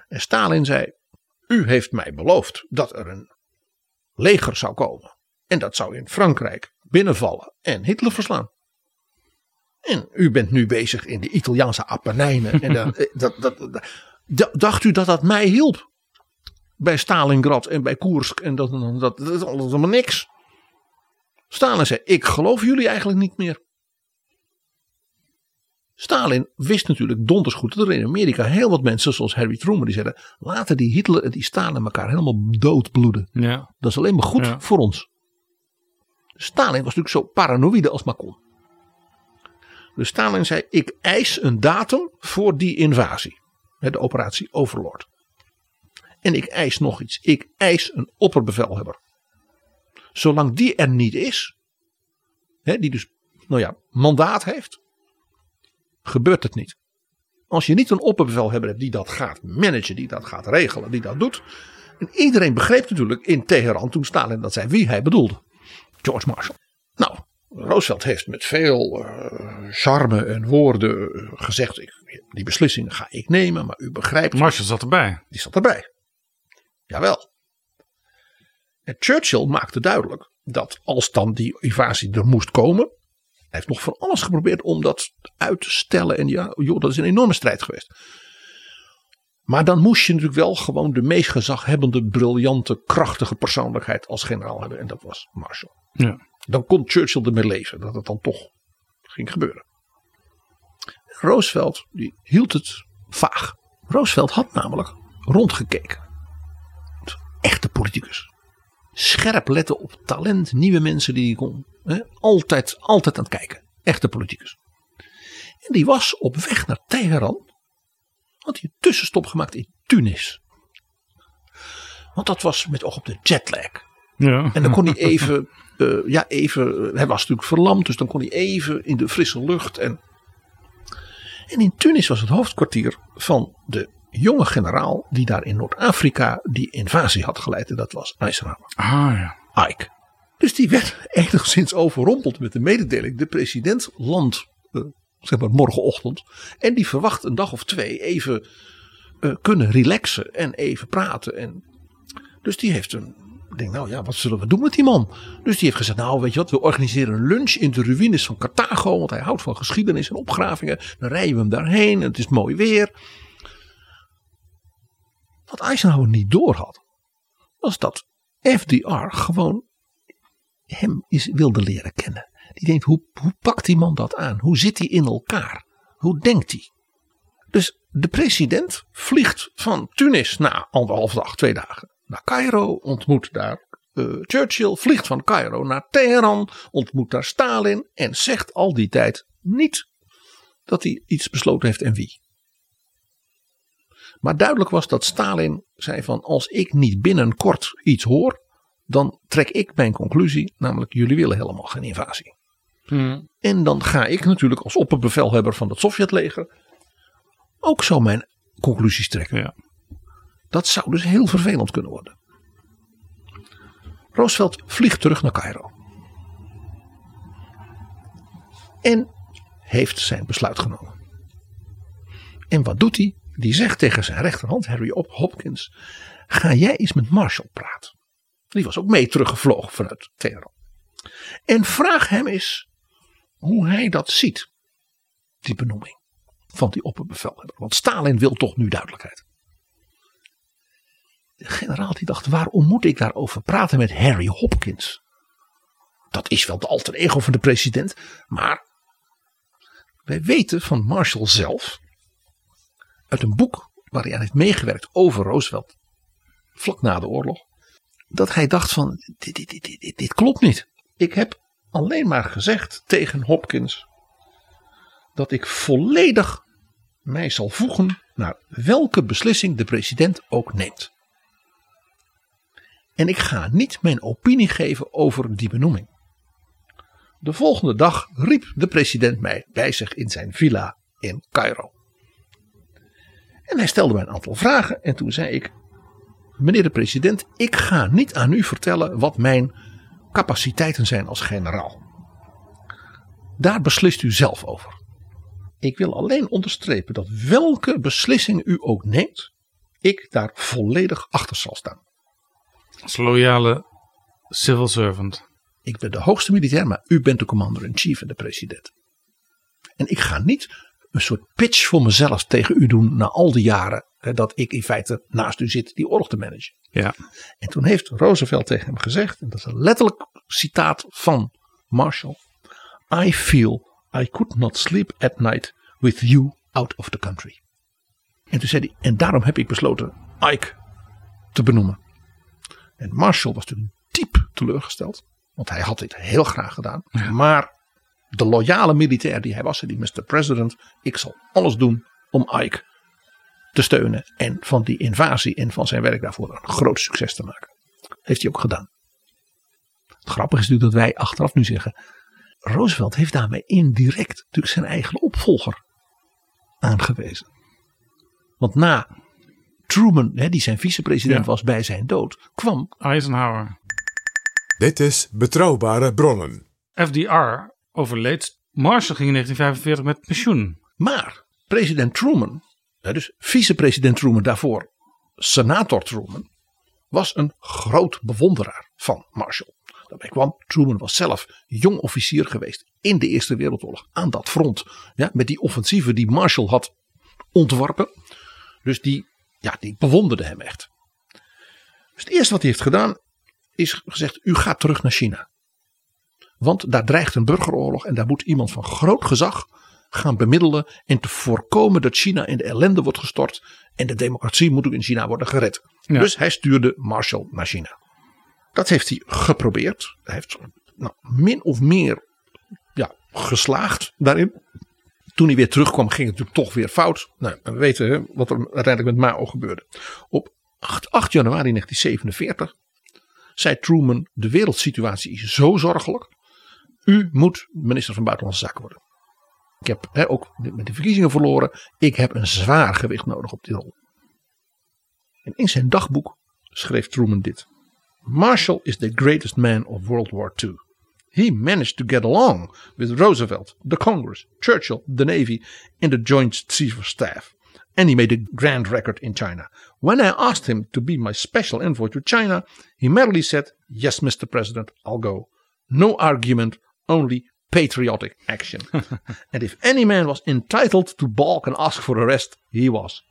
En Stalin zei: U heeft mij beloofd dat er een leger zou komen. En dat zou in Frankrijk binnenvallen en Hitler verslaan. En u bent nu bezig in de Italiaanse Apennijnen. en dat, dat, dat, dat, dacht u dat dat mij hielp? Bij Stalingrad en bij Koersk en dat, dat, dat, allemaal niks. Stalin zei: Ik geloof jullie eigenlijk niet meer. Stalin wist natuurlijk donders goed dat er in Amerika heel wat mensen, zoals Harry Truman, die zeiden: laten die Hitler en die Stalin elkaar helemaal doodbloeden. Ja. Dat is alleen maar goed Ja. voor ons. Stalin was natuurlijk zo paranoïde als maar kon. Dus Stalin zei: Ik eis een datum voor die invasie. De operatie Overlord. En ik eis nog iets. Ik eis een opperbevelhebber. Zolang die er niet is, die dus nou ja, mandaat heeft, gebeurt het niet. Als je niet een opperbevelhebber hebt die dat gaat managen, die dat gaat regelen, die dat doet. En iedereen begreep natuurlijk in Teheran toen Stalin dat zei wie hij bedoelde. George Marshall. Nou, Roosevelt heeft met veel eh, charme en woorden eh, gezegd: ik, die beslissingen ga ik nemen, maar u begrijpt. Marshall zat erbij. Die zat erbij. Jawel. En Churchill maakte duidelijk dat als dan die invasie er moest komen. Hij heeft nog van alles geprobeerd om dat uit te stellen. En ja, joh, dat is een enorme strijd geweest. Maar dan moest je natuurlijk wel gewoon de meest gezaghebbende, briljante, krachtige persoonlijkheid als generaal hebben. En dat was Marshall. Ja. Dan kon Churchill ermee leven dat het dan toch ging gebeuren. Roosevelt die hield het vaag. Roosevelt had namelijk rondgekeken. Echte politicus. Scherp letten op talent, nieuwe mensen die hij kon. Hè? Altijd, altijd aan het kijken. Echte politicus. En die was op weg naar Teheran. Had hij een tussenstop gemaakt in Tunis. Want dat was met oog op de jetlag. Ja. En dan kon hij even, eh, ja, even, hij was natuurlijk verlamd, dus dan kon hij even in de frisse lucht. En, en in Tunis was het hoofdkwartier van de jonge generaal die daar in Noord-Afrika die invasie had geleid. En dat was Eisenhower. Ah ja. Ike. Dus die werd enigszins overrompeld met de mededeling. De president landt, eh, zeg maar, morgenochtend. En die verwacht een dag of twee even eh, kunnen relaxen en even praten. En, dus die heeft een, ik denk nou ja, wat zullen we doen met die man? Dus die heeft gezegd, nou weet je wat, we organiseren een lunch in de ruïnes van Carthago. Want hij houdt van geschiedenis en opgravingen. Dan rijden we hem daarheen en het is mooi weer. Wat Eisenhower niet doorhad, was dat FDR gewoon hem is, wilde leren kennen. Die denkt, hoe, hoe pakt die man dat aan? Hoe zit hij in elkaar? Hoe denkt hij? Dus de president vliegt van Tunis na anderhalf dag, twee dagen naar Cairo, ontmoet daar eh, Churchill, vliegt van Cairo naar Teheran, ontmoet daar Stalin en zegt al die tijd niet dat hij iets besloten heeft en wie. Maar duidelijk was dat Stalin zei van als ik niet binnenkort iets hoor, dan trek ik mijn conclusie, namelijk jullie willen helemaal geen invasie. En dan ga ik natuurlijk als opperbevelhebber van het Sovjetleger ook zo mijn conclusies trekken. Ja. Dat zou dus heel vervelend kunnen worden. Roosevelt vliegt terug naar Cairo. En heeft zijn besluit genomen. En wat doet hij? Die zegt tegen zijn rechterhand, Harry Hopkins: Ga jij eens met Marshall praten. Die was ook mee teruggevlogen vanuit Teheran. En vraag hem eens hoe hij dat ziet. Die benoeming van die opperbevelhebber. Want Stalin wil toch nu duidelijkheid. De generaal die dacht, waarom moet ik daarover praten met Harry Hopkins? Dat is wel de alter ego van de president. Maar wij weten van Marshall zelf. Uit een boek waar hij aan heeft meegewerkt over Roosevelt. Vlak na de oorlog. Dat hij dacht van, dit, dit, dit, dit, dit klopt niet. Ik heb alleen maar gezegd tegen Hopkins. Dat ik volledig mij zal voegen naar welke beslissing de president ook neemt. En ik ga niet mijn opinie geven over die benoeming. De volgende dag riep de president mij bij zich in zijn villa in Cairo. En hij stelde mij een aantal vragen en toen zei ik: Meneer de president, ik ga niet aan u vertellen wat mijn capaciteiten zijn als generaal. Daar beslist u zelf over. Ik wil alleen onderstrepen dat welke beslissing u ook neemt, ik daar volledig achter zal staan. Als loyale civil servant. Ik ben de hoogste militair, maar u bent de commander-in-chief en de president. En ik ga niet een soort pitch voor mezelf tegen u doen na al die jaren hè, dat ik in feite naast u zit die oorlog te managen. Ja. En toen heeft Roosevelt tegen hem gezegd, en dat is een letterlijk citaat van Marshall: I feel I could not sleep at night with you out of the country. En toen zei hij, en daarom heb ik besloten Ike te benoemen. En Marshall was toen diep teleurgesteld, want hij had dit heel graag gedaan. Maar de loyale militair die hij was, die Mr. President, ik zal alles doen om Ike te steunen en van die invasie en van zijn werk daarvoor een groot succes te maken. Heeft hij ook gedaan. Het grappige is natuurlijk dat wij achteraf nu zeggen, Roosevelt heeft daarmee indirect natuurlijk zijn eigen opvolger aangewezen. Want na Truman, hè, die zijn vicepresident was bij zijn dood, kwam Eisenhower. Dit is Betrouwbare Bronnen. FDR overleed. Marshall ging in 1945 met pensioen. Maar president Truman, hè, dus vicepresident Truman daarvoor, senator Truman, was een groot bewonderaar van Marshall. Daarbij kwam, Truman was zelf jong officier geweest in de Eerste Wereldoorlog aan dat front. Ja, met die offensieven die Marshall had ontworpen. Dus die, ja, die bewonderde hem echt. Dus het eerste wat hij heeft gedaan is gezegd, u gaat terug naar China. Want daar dreigt een burgeroorlog en daar moet iemand van groot gezag gaan bemiddelen en te voorkomen dat China in de ellende wordt gestort en de democratie moet ook in China worden gered. Ja. Dus hij stuurde Marshall naar China. Dat heeft hij geprobeerd. Hij heeft nou, min of meer ja, geslaagd daarin. Toen hij weer terugkwam ging het natuurlijk toch weer fout. Nou, we weten wat er uiteindelijk met Mao gebeurde. Op 8, 8 januari 1947 zei Truman de wereldsituatie is zo zorgelijk. U moet minister van Buitenlandse Zaken worden. Ik heb ook met de verkiezingen verloren. Ik heb een zwaar gewicht nodig op die rol. En in zijn dagboek schreef Truman dit. Marshall is the greatest man of World War II. He managed to get along with Roosevelt, the Congress, Churchill, the Navy, and the Joint Chief of Staff. And he made a grand record in China. When I asked him to be my special envoy to China, he merely said, Yes, Mr. President, I'll go. No argument, only patriotic action. and if any man was entitled to balk and ask for arrest, he was.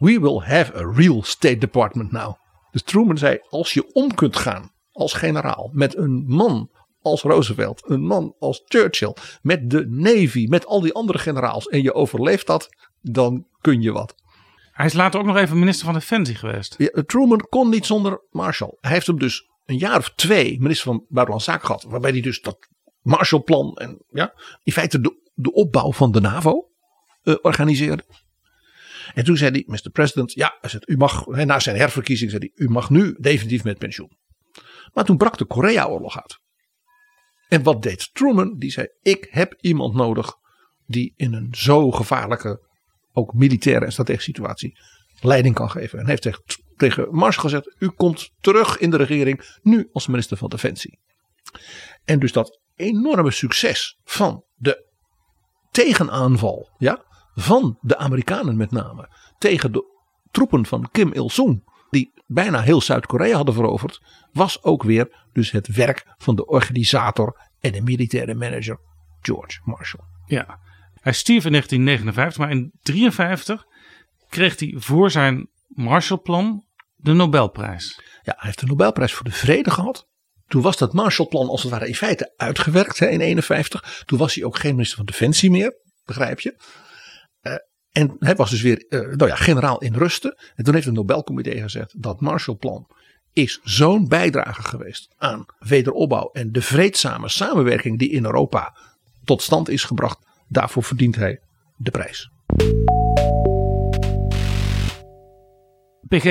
We will have a real State Department now. Dus Truman zei: Als je om kunt gaan als generaal met een man als Roosevelt, een man als Churchill, met de Navy, met al die andere generaals en je overleeft dat, dan kun je wat. Hij is later ook nog even minister van Defensie geweest. Ja, Truman kon niet zonder Marshall. Hij heeft hem dus een jaar of twee minister van Buitenlandse Zaken gehad, waarbij hij dus dat Marshallplan en ja, in feite de, de opbouw van de NAVO eh, organiseerde. En toen zei hij, Mr. President, ja, u mag, na zijn herverkiezing zei hij, u mag nu definitief met pensioen. Maar toen brak de Korea-oorlog uit. En wat deed Truman? Die zei, ik heb iemand nodig die in een zo gevaarlijke, ook militaire en strategische situatie, leiding kan geven. En heeft tegen, tegen Marshall gezegd, u komt terug in de regering, nu als minister van Defensie. En dus dat enorme succes van de tegenaanval, ja, van de Amerikanen met name, tegen de troepen van Kim Il-sung, bijna heel Zuid-Korea hadden veroverd, was ook weer dus het werk van de organisator en de militaire manager George Marshall. Ja, hij stierf in 1959, maar in 1953 kreeg hij voor zijn Marshallplan de Nobelprijs. Ja, hij heeft de Nobelprijs voor de Vrede gehad. Toen was dat Marshallplan als het ware in feite uitgewerkt hè, in 1951. Toen was hij ook geen minister van Defensie meer, begrijp je. En hij was dus weer uh, nou ja, generaal in rusten. En toen heeft het Nobelcomité gezegd dat Marshallplan is zo'n bijdrage geweest aan wederopbouw en de vreedzame samenwerking die in Europa tot stand is gebracht. Daarvoor verdient hij de prijs. PG,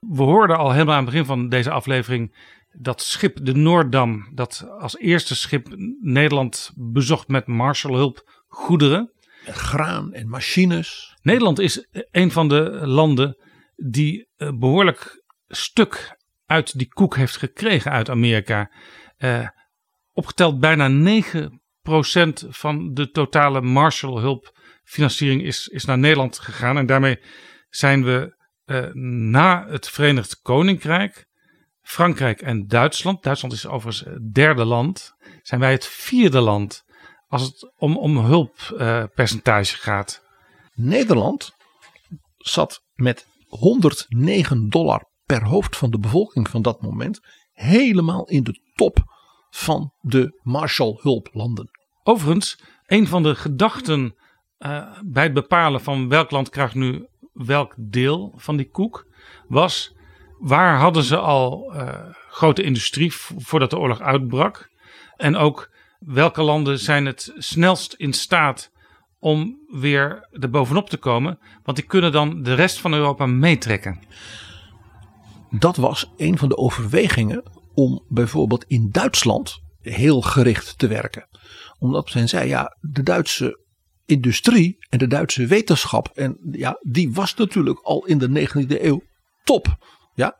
we hoorden al helemaal aan het begin van deze aflevering dat schip de Noorddam, dat als eerste schip Nederland bezocht met Marshallhulp goederen. Graan en machines. Nederland is een van de landen die behoorlijk stuk uit die koek heeft gekregen uit Amerika. Uh, opgeteld bijna 9% van de totale Marshallhulp financiering is, is naar Nederland gegaan. En daarmee zijn we eh, na het Verenigd Koninkrijk, Frankrijk en Duitsland. Duitsland is overigens het derde land. Zijn wij het vierde land als het om, om hulppercentage gaat. Nederland zat met 109 dollar per hoofd van de bevolking van dat moment helemaal in de top van de Marshallhulplanden. Overigens, een van de gedachten eh, bij het bepalen van welk land krijgt nu welk deel van die koek was waar hadden ze al eh, grote industrie voordat de oorlog uitbrak en ook welke landen zijn het snelst in staat om weer er bovenop te komen, want die kunnen dan de rest van Europa meetrekken. Dat was een van de overwegingen om bijvoorbeeld in Duitsland heel gericht te werken. Omdat men zei, ja, de Duitse industrie en de Duitse wetenschap, en ja, die was natuurlijk al in de 19e eeuw top. Ja?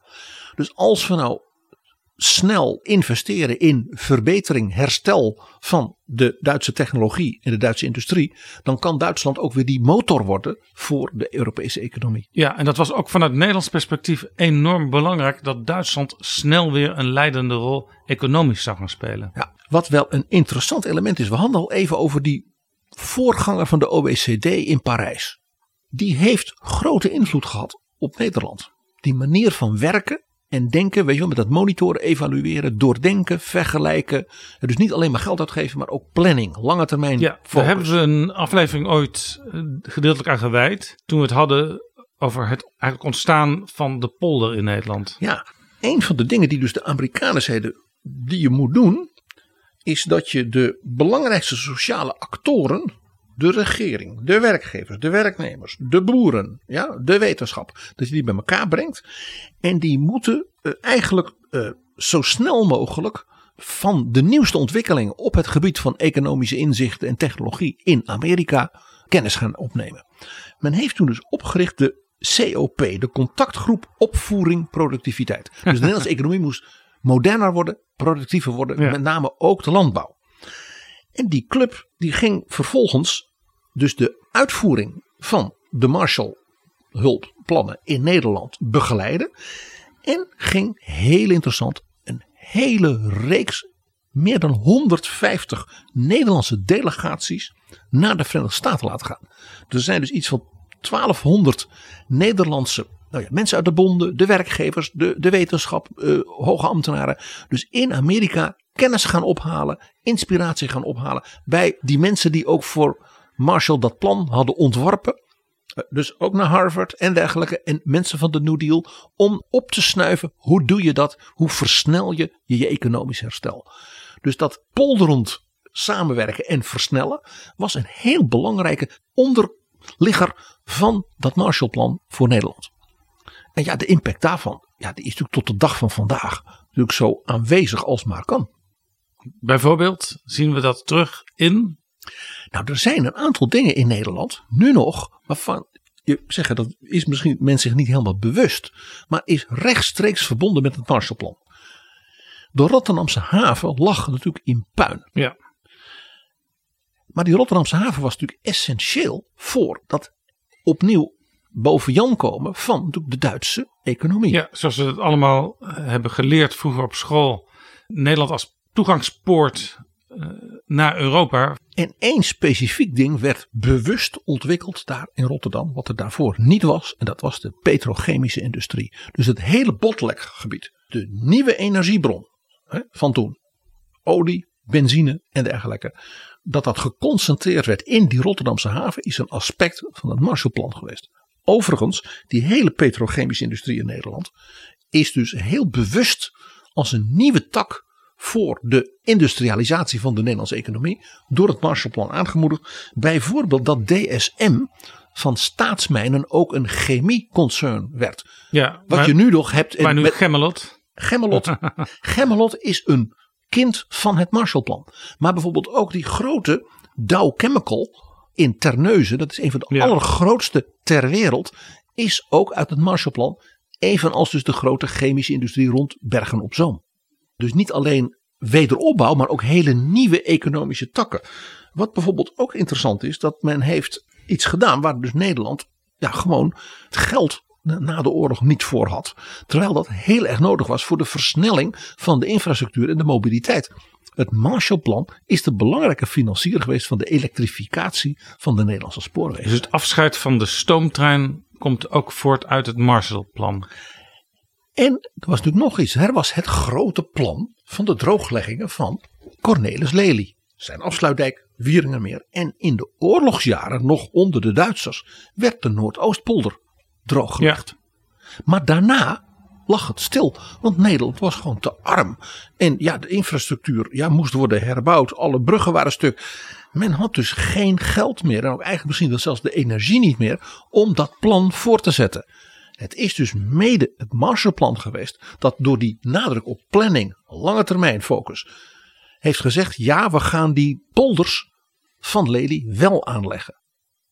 Dus als we nou snel investeren in verbetering, herstel van de Duitse technologie en de Duitse industrie, dan kan Duitsland ook weer die motor worden voor de Europese economie. Ja, en dat was ook vanuit Nederlands perspectief enorm belangrijk dat Duitsland snel weer een leidende rol economisch zou gaan spelen. Ja, wat wel een interessant element is, we hadden al even over die voorganger van de OECD in Parijs. Die heeft grote invloed gehad op Nederland. Die manier van werken en denken, weet je wel, met dat monitoren, evalueren, doordenken, vergelijken. Dus niet alleen maar geld uitgeven, maar ook planning, lange termijn. Ja, daar hebben we een aflevering ooit eh, gedeeltelijk aan gewijd. Toen we het hadden over het eigenlijk ontstaan van de polder in Nederland. Ja, een van de dingen die dus de Amerikanen zeiden, die je moet doen, is dat je de belangrijkste sociale actoren, de regering, de werkgevers, de werknemers, de boeren, ja, de wetenschap, dat je die bij elkaar brengt. En die moeten uh, eigenlijk uh, zo snel mogelijk van de nieuwste ontwikkelingen op het gebied van economische inzichten en technologie in Amerika kennis gaan opnemen. Men heeft toen dus opgericht de COP, de contactgroep opvoering productiviteit. Dus de Nederlandse economie moest moderner worden, productiever worden, ja. met name ook de landbouw. En die club die ging vervolgens dus de uitvoering van de Marshall hulpplannen in Nederland begeleiden. En ging heel interessant een hele reeks, meer dan 150 Nederlandse delegaties naar de Verenigde Staten laten gaan. Er zijn dus iets van 1200 Nederlandse nou ja, mensen uit de bonden, de werkgevers, de, de wetenschap, uh, hoge ambtenaren. Dus in Amerika kennis gaan ophalen, inspiratie gaan ophalen bij die mensen die ook voor Marshall dat plan hadden ontworpen. Dus ook naar Harvard en dergelijke. En mensen van de New Deal. Om op te snuiven. Hoe doe je dat? Hoe versnel je je, je economisch herstel? Dus dat polderend samenwerken en versnellen. Was een heel belangrijke onderligger van dat Marshallplan voor Nederland. En ja, de impact daarvan. Ja, die is natuurlijk tot de dag van vandaag. Natuurlijk zo aanwezig als maar kan. Bijvoorbeeld zien we dat terug in nou, er zijn een aantal dingen in Nederland, nu nog, waarvan je zeggen dat is misschien mensen zich niet helemaal bewust, maar is rechtstreeks verbonden met het Marshallplan. De Rotterdamse haven lag natuurlijk in puin. Ja. Maar die Rotterdamse haven was natuurlijk essentieel voor dat opnieuw boven Jan komen van de Duitse economie. Ja, zoals we het allemaal eh, hebben geleerd vroeger op school. Nederland als toegangspoort uh, naar Europa. En één specifiek ding werd bewust ontwikkeld daar in Rotterdam, wat er daarvoor niet was. En dat was de petrochemische industrie. Dus het hele botlekgebied, de nieuwe energiebron hè, van toen, olie, benzine en dergelijke. Dat dat geconcentreerd werd in die Rotterdamse haven is een aspect van het Marshallplan geweest. Overigens, die hele petrochemische industrie in Nederland is dus heel bewust als een nieuwe tak voor de industrialisatie van de Nederlandse economie door het Marshallplan aangemoedigd. Bijvoorbeeld dat DSM van staatsmijnen ook een chemieconcern werd. Ja, Wat je nu nog hebt. Maar nu met Gemmelot. Gemmelot. Gemmelot is een kind van het Marshallplan. Maar bijvoorbeeld ook die grote Dow Chemical in Terneuzen, dat is een van de ja. allergrootste ter wereld, is ook uit het Marshallplan. Evenals dus de grote chemische industrie rond Bergen op Zoom. Dus niet alleen wederopbouw, maar ook hele nieuwe economische takken. Wat bijvoorbeeld ook interessant is, dat men heeft iets gedaan waar dus Nederland ja, gewoon het geld na de oorlog niet voor had. Terwijl dat heel erg nodig was voor de versnelling van de infrastructuur en de mobiliteit. Het Marshallplan is de belangrijke financier geweest van de elektrificatie van de Nederlandse spoorwegen. Dus het afscheid van de stoomtrein komt ook voort uit het Marshallplan. En er was natuurlijk nog iets. Er was het grote plan van de droogleggingen van Cornelis Lely. Zijn afsluitdijk, Wieringermeer. En in de oorlogsjaren, nog onder de Duitsers, werd de Noordoostpolder drooggelegd. Maar daarna lag het stil. Want Nederland was gewoon te arm. En ja, de infrastructuur ja, moest worden herbouwd. Alle bruggen waren stuk. Men had dus geen geld meer. En ook eigenlijk misschien wel zelfs de energie niet meer. Om dat plan voor te zetten. Het is dus mede het Marshallplan geweest. Dat door die nadruk op planning, lange termijn focus. Heeft gezegd ja we gaan die polders van Lely wel aanleggen.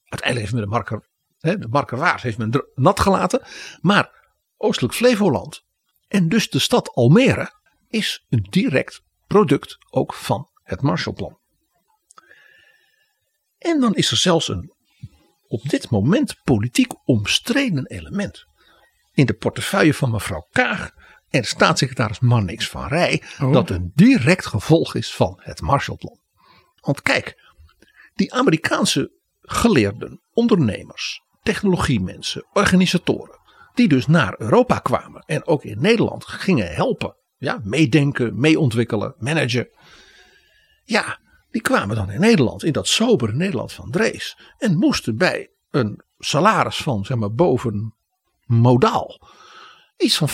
Uiteindelijk heeft men de marker, de markerwaard heeft men nat gelaten. Maar Oostelijk Flevoland en dus de stad Almere is een direct product ook van het Marshallplan. En dan is er zelfs een op dit moment politiek omstreden element. In de portefeuille van mevrouw Kaag en staatssecretaris Mannix van Rij. Oh. Dat een direct gevolg is van het Marshallplan. Want kijk, die Amerikaanse geleerden, ondernemers, technologiemensen, organisatoren die dus naar Europa kwamen en ook in Nederland gingen helpen. Ja, meedenken, meeontwikkelen, managen. Ja, die kwamen dan in Nederland, in dat sobere Nederland van Drees. En moesten bij een salaris van, zeg maar, boven modaal iets van 95%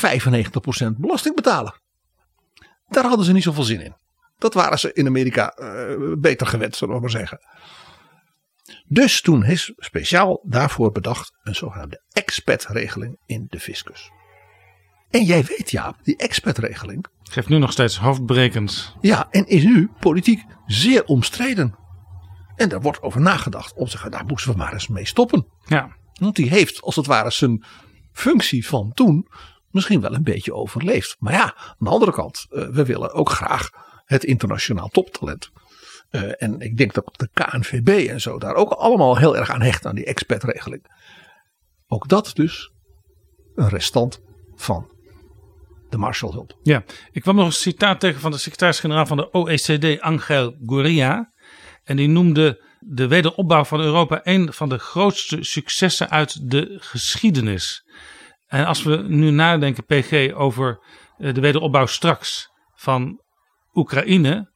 belasting betalen. Daar hadden ze niet zoveel zin in. Dat waren ze in Amerika eh, beter gewend, zullen we maar zeggen. Dus toen is speciaal daarvoor bedacht een zogenaamde expat-regeling in de fiscus. En jij weet ja, die expat-regeling. Geeft nu nog steeds hoofdbrekend. Ja, en is nu politiek zeer omstreden. En daar wordt over nagedacht om te zeggen, daar moesten we maar eens mee stoppen. Ja. Want die heeft als het ware zijn functie van toen misschien wel een beetje overleefd. Maar ja, aan de andere kant, uh, we willen ook graag het internationaal toptalent. Uh, en ik denk dat de KNVB en zo daar ook allemaal heel erg aan hecht aan die expertregeling. Ook dat dus een restant van de Marshallhulp. Ja, ik kwam nog een citaat tegen van de secretaris-generaal van de OECD, Angel Gurria. En die noemde de wederopbouw van Europa een van de grootste successen uit de geschiedenis. En als we nu nadenken, PG, over de wederopbouw straks van Oekraïne.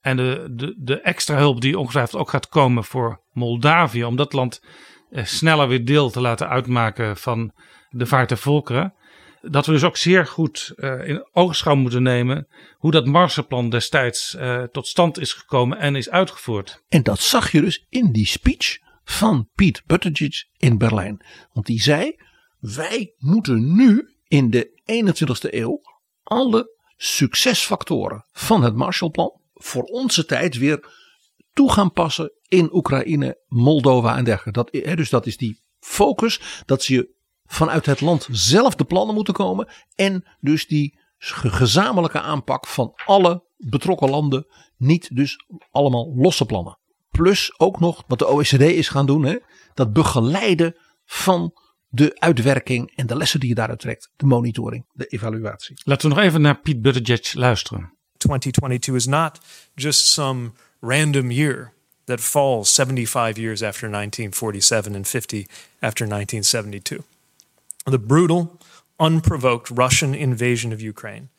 En de, de, de extra hulp die ongetwijfeld ook gaat komen voor Moldavië. Om dat land eh, sneller weer deel te laten uitmaken van de vaart der volkeren. Dat we dus ook zeer goed uh, in oogschouw moeten nemen hoe dat Marshallplan destijds uh, tot stand is gekomen en is uitgevoerd. En dat zag je dus in die speech van Pete Buttigieg in Berlijn. Want die zei, wij moeten nu in de 21ste eeuw alle succesfactoren van het Marshallplan voor onze tijd weer toe gaan passen in Oekraïne, Moldova en dergelijke. Dat, dus dat is die focus dat ze vanuit het land zelf de plannen moeten komen. En dus die gezamenlijke aanpak van alle betrokken landen. Niet dus allemaal losse plannen. Plus ook nog wat de OECD is gaan doen. Hè, dat begeleiden van de uitwerking en de lessen die je daaruit trekt. De monitoring, de evaluatie. Laten we nog even naar Piet Buttigieg luisteren. 2022 is not just some random year that falls 75 years after 1947 and 50 after 1972. The brutal, unprovoked Russian invasion of Ukraine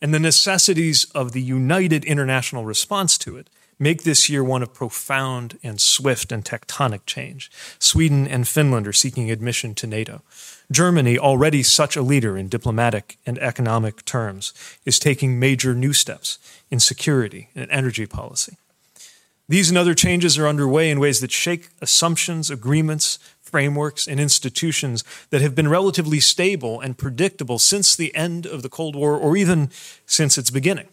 and the necessities of the united international response to it make this year one of profound and swift and tectonic change. Sweden and Finland are seeking admission to NATO. Germany, already such a leader in diplomatic and economic terms, is taking major new steps in security and energy policy. These and other changes are underway in ways that shake assumptions, agreements, frameworks, and institutions that have been relatively stable and predictable since the end of the Cold War or even since its beginning.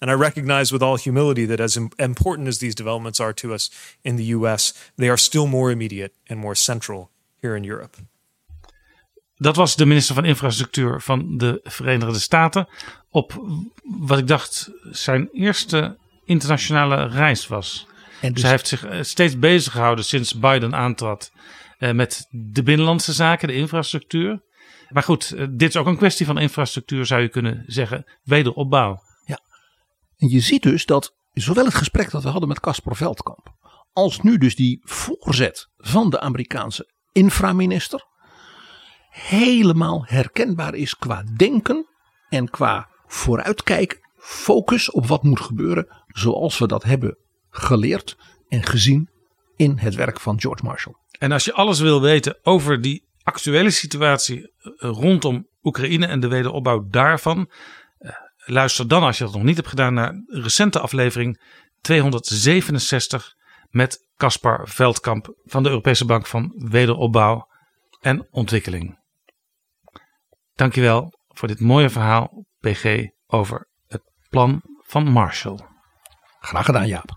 And I recognize with all humility that as important as these developments are to us in the US, they are still more immediate and more central here in Europe. Dat was de minister van Infrastructuur van de Verenigde Staten. Op wat ik dacht zijn eerste internationale reis was. En dus... Zij heeft zich steeds bezig gehouden sinds Biden aantrad. eh, met de binnenlandse zaken, de infrastructuur. Maar goed, eh, dit is ook een kwestie van infrastructuur, zou je kunnen zeggen. Wederopbouw. En je ziet dus dat zowel het gesprek dat we hadden met Casper Veldkamp. als nu dus die voorzet van de Amerikaanse inframinister. helemaal herkenbaar is qua denken en qua vooruitkijken. Focus op wat moet gebeuren zoals we dat hebben geleerd en gezien in het werk van George Marshall. En als je alles wil weten over die actuele situatie eh, rondom Oekraïne en de wederopbouw daarvan, eh, luister dan als je dat nog niet hebt gedaan naar recente aflevering 267 met Caspar Veldkamp van de Europese Bank van Wederopbouw en Ontwikkeling. Dankjewel voor dit mooie verhaal, PG, over het plan van Marshall. Graag gedaan, Jaap.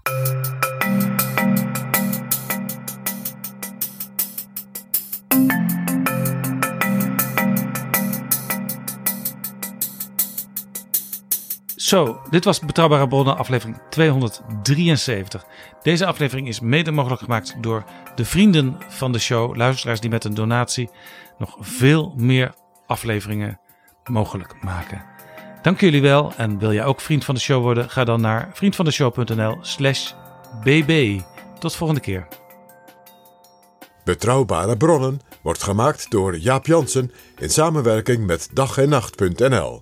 Zo, dit was Betrouwbare Bronnen, aflevering 273. Deze aflevering is mede mogelijk gemaakt door de vrienden van de show, luisteraars die met een donatie nog veel meer afleveringen mogelijk maken. Dank jullie wel en wil jij ook vriend van de show worden? Ga dan naar vriendvandeshow.nl/slash bb. Tot volgende keer. Betrouwbare bronnen wordt gemaakt door Jaap Jansen in samenwerking met dag en nacht.nl.